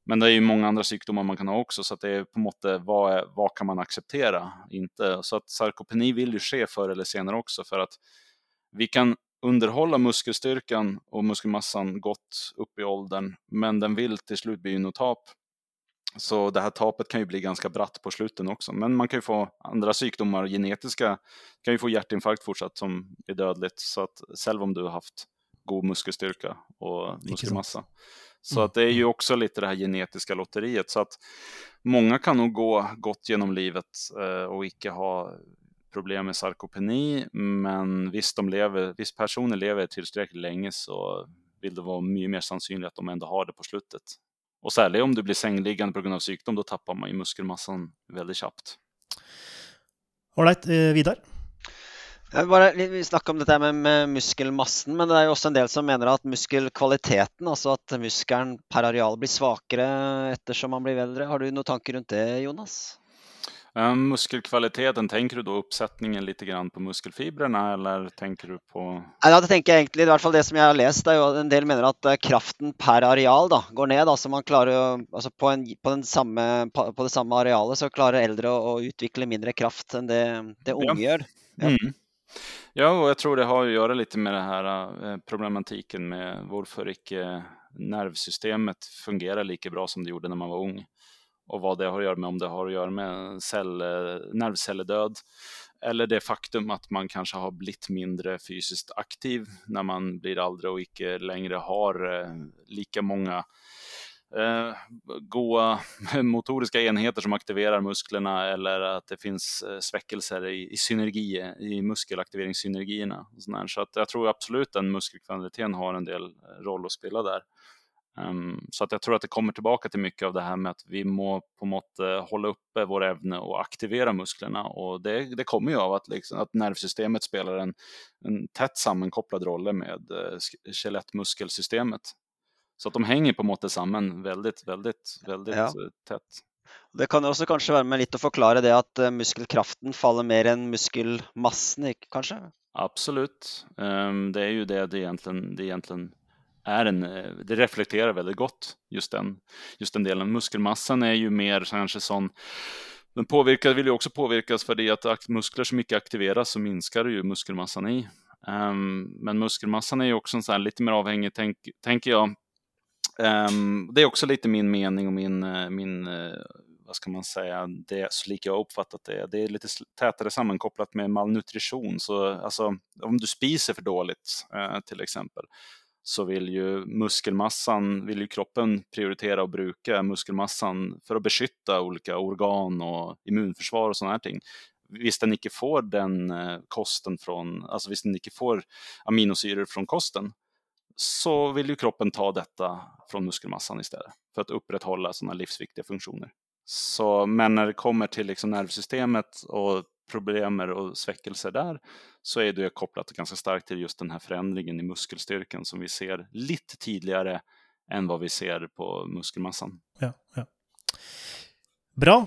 Men det är ju många andra sjukdomar man kan ha också, så att det är på måttet vad, är, vad kan man acceptera? Inte. Så att sarkopeni vill ju ske förr eller senare också för att vi kan underhålla muskelstyrkan och muskelmassan gott upp i åldern, men den vill till slut bli notap. Så det här tapet kan ju bli ganska bratt på sluten också. Men man kan ju få andra sjukdomar, genetiska, kan ju få hjärtinfarkt fortsatt som är dödligt. Så att själv om du har haft god muskelstyrka och muskelmassa. Så Mm. att det är ju också lite det här genetiska lotteriet. Så att många kan nog gå gott genom livet eh, och icke ha problem med sarkopeni. Men visst, de lever, visst personer lever tillräckligt länge så vill det vara mycket mer sannolikt att de ändå har det på slutet. Och särskilt om du blir sängliggande på grund av sjukdom, då tappar man ju muskelmassan väldigt snabbt. Ålreit, eh, Vidar? Vil bare, vi snakker om dette med, med muskelmassen, men det er jo også en del som mener at muskelkvaliteten, altså at muskelen per areal blir svakere ettersom man blir eldre. Har du noen tanker rundt det, Jonas? Um, muskelkvaliteten, tänker du då uppsättningen lite grann på muskelfibrerna eller tänker du på? Nei, da tenker jeg egentlig, i hvert fall det som jeg har det er jo en del mener at eh, kraften per areal da, går ned. Altså man klarer å, altså på, en, på, den samme, på det samme arealet så klarer eldre å, å utvikle mindre kraft enn det, det unge gjør. Ja. Mm. Ja, och jag tror det har att göra lite med det här eh, problematiken med varför icke nervsystemet fungerar lika bra som det gjorde när man var ung. Och vad det har att göra med, om det har att göra med cell, eh, nervcelledöd eller det faktum att man kanske har blivit mindre fysiskt aktiv när man blir äldre och icke längre har eh, lika många eh, goa motoriska enheter som aktiverar musklerna eller att det finns eh, sväckelser i, i synergi, i muskelaktiveringssynergierna. Och. Så att jag tror absolut att muskelkvaliteten har en del roll att spela där. Um, så att jag tror att det kommer tillbaka till mycket av det här med att vi må på något uh, hålla uppe vår ämne och aktivera musklerna. Och det, det kommer ju av att, liksom, att nervsystemet spelar en, en tätt sammankopplad roll med uh, skelettmuskelsystemet. Så att de hänger på något samman väldigt, väldigt, väldigt Ja. uh, tätt. Det kan jo også kanskje være med litt å forklare det at eh, muskelkraften faller mer enn muskelmassen, ikke- kanskje? Absolut. Um, det är ju det det egentligen, det egentligen är en, eh, det reflekterar väldigt gott, just den, just den delen. Muskelmassan är ju mer kanske sån, den påverkar, vill ju också påverkas för det att muskler som mycket aktiveras så minskar ju muskelmassan i. Um, men muskelmassan är ju också en sån här, lite mer avhängig, tänk, tänker jag. Um, det är också lite min mening och min, eh, min eh, vad ska man säga, det så lika jag har uppfattat det. Det är lite tätare sammankopplat med malnutrition. Så alltså, om du spiser för dåligt eh, till exempel så vill ju muskelmassan, vill ju kroppen prioritera och bruka muskelmassan för att beskytta olika organ och immunförsvar och sådana här ting. Visst den icke får den eh, kosten från, alltså visst den icke får aminosyror från kosten så vill ju kroppen ta detta från muskelmassan istället för att upprätthålla sådana livsviktiga funktioner. Så, men när det kommer till liksom nervsystemet och problem och sväckelser där så är det kopplat ganska starkt till just den här förändringen i muskelstyrkan som vi ser lite tidigare än vad vi ser på muskelmassan. Ja, ja. Bra.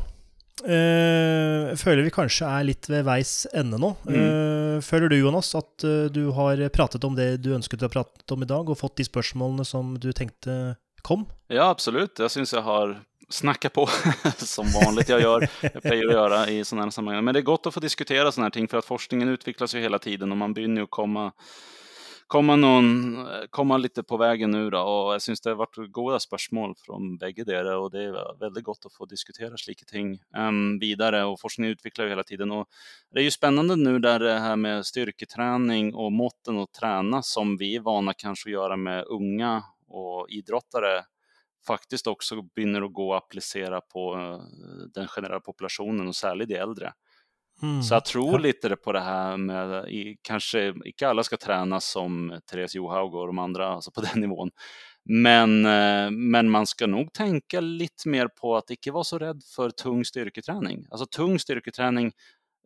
Uh, føler vi kanskje er litt ved veis ende nå. Mm. Føler du, Jonas, at uh, du har pratet om det du ønsket å prate om i dag, og fått de spørsmålene som du tenkte kom? Ja, absolutt. Jeg syns jeg har snacka på som vanligt jag gör, jag plejer att göra i sådana här sammanhang. Men det är gott att få diskutera sådana här ting för att forskningen utvecklas ju hela tiden och man börjar ju komma komma, någon, komma lite på vägen nu då. Och jag syns det har varit goda spörsmål från bägge dere och det är väldigt gott att få diskutera slika ting um, vidare. Och forskningen utvecklar ju hela tiden. Och det är ju spännande nu där det här med styrketräning och måtten att träna som vi är vana kanske att göra med unga och idrottare faktiskt också börjar att gå att applicera på eh, den generella populationen och särskilt de äldre. Mm. Så jag tror lite på det här med, i, kanske inte alla ska träna som Therese Johaug och de andra, alltså på den nivån. Men, eh, men man ska nog tänka lite mer på att inte vara så rädd för tung styrketräning. Alltså tung styrketräning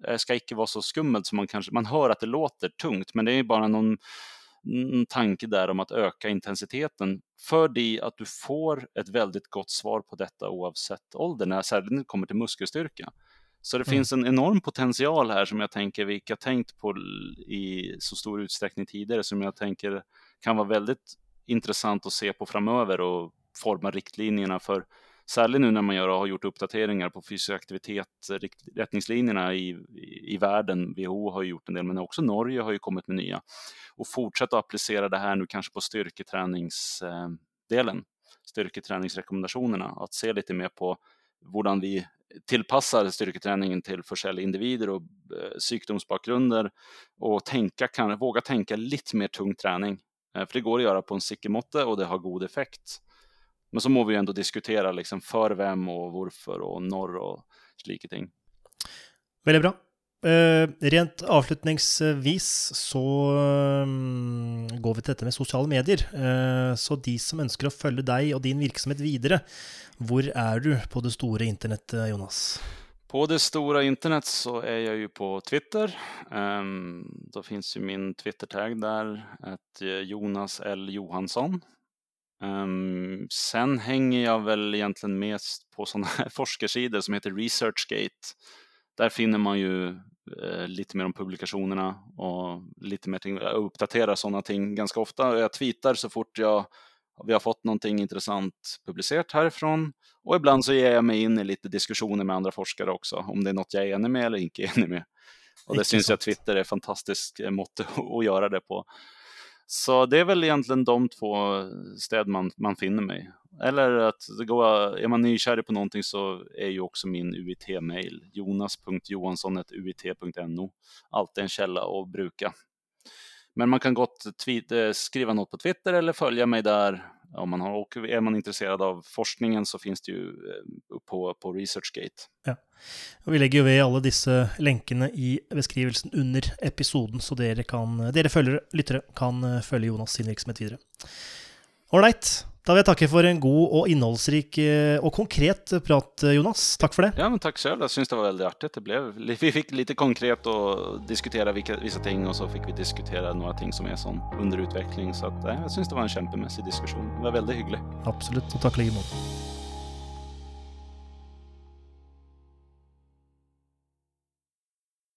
eh, ska inte vara så skummelt som man kanske, man hör att det låter tungt, men det är bara någon en tanke där om att öka intensiteten för det att du får ett väldigt gott svar på detta oavsett ålder, särskilt när det kommer till muskelstyrka. Så det mm. finns en enorm potential här som jag tänker vi inte har tänkt på i så stor utsträckning tidigare som jag tänker kan vara väldigt intressant att se på framöver och forma riktlinjerna för särskilt nu när man gör, har gjort uppdateringar på fysisk aktivitet, rättningslinjerna i, i, i världen. WHO har gjort en del, men också Norge har ju kommit med nya. Och fortsätta applicera det här nu kanske på styrketräningsdelen, eh, styrketräningsrekommendationerna, att se lite mer på hur vi tillpassar styrketräningen till försäljande individer och eh, sjukdomsbakgrunder och tänka, kan, våga tänka lite mer tung träning. Eh, för det går att göra på en sicker och det har god effekt. Men så må vi ändå diskutera liksom för vem och varför och når och slike ting. Väldigt bra. Uh, rent avslutningsvis så um, går vi till detta med sociala medier. Uh, så de som önskar att följa dig och din verksamhet vidare, var är du på det stora internet, Jonas? På det stora internet så är jag ju på Twitter. Um, då finns ju min Twitter-tag där, att Jonas L Johansson. Um, sen hänger jag väl egentligen mest på sådana här forskarsidor som heter ResearchGate. Där finner man ju eh, lite mer om publikationerna och lite mer ting. Jag uppdaterar sådana ting ganska ofta. Jag tweetar så fort jag, vi har fått någonting intressant publicerat härifrån. Och ibland så ger jag mig in i lite diskussioner med andra forskare också, om det är något jag är enig med eller inte är enig med. Och det syns jag Twitter är fantastiskt mått att göra det på. Så det är väl egentligen de två städ man, man finner mig. Eller att det går, är man nykär på någonting så är ju också min UIT-mail jonas.johansson.uit.no alltid en källa att bruka. Men man kan gott tweet, eh, skriva något på Twitter eller följa mig där. Om man har, och är man intresserad av forskningen så finns det ju eh, på, på ResearchGate. Ja. Och vi lägger ju ved alla dessa länkarna i beskrivelsen under episoden, så dere, kan, dere følgere, lyttere kan eh, följa Jonas sin virksomhet videre. Ålreit. Da vil jeg takke for en god og innholdsrik eh, og konkret prat, Jonas. Takk for det. Ja, men tack själv. Jag syns det var väldigt artigt. Det blev, vi fick lite konkret och diskutera vilka, vissa ting och så fick vi diskutera några ting som är sån under utveckling. Så att, jag syns det var en kämpemässig diskussion. Det var väldigt hyggligt. Absolut, och tack like måte.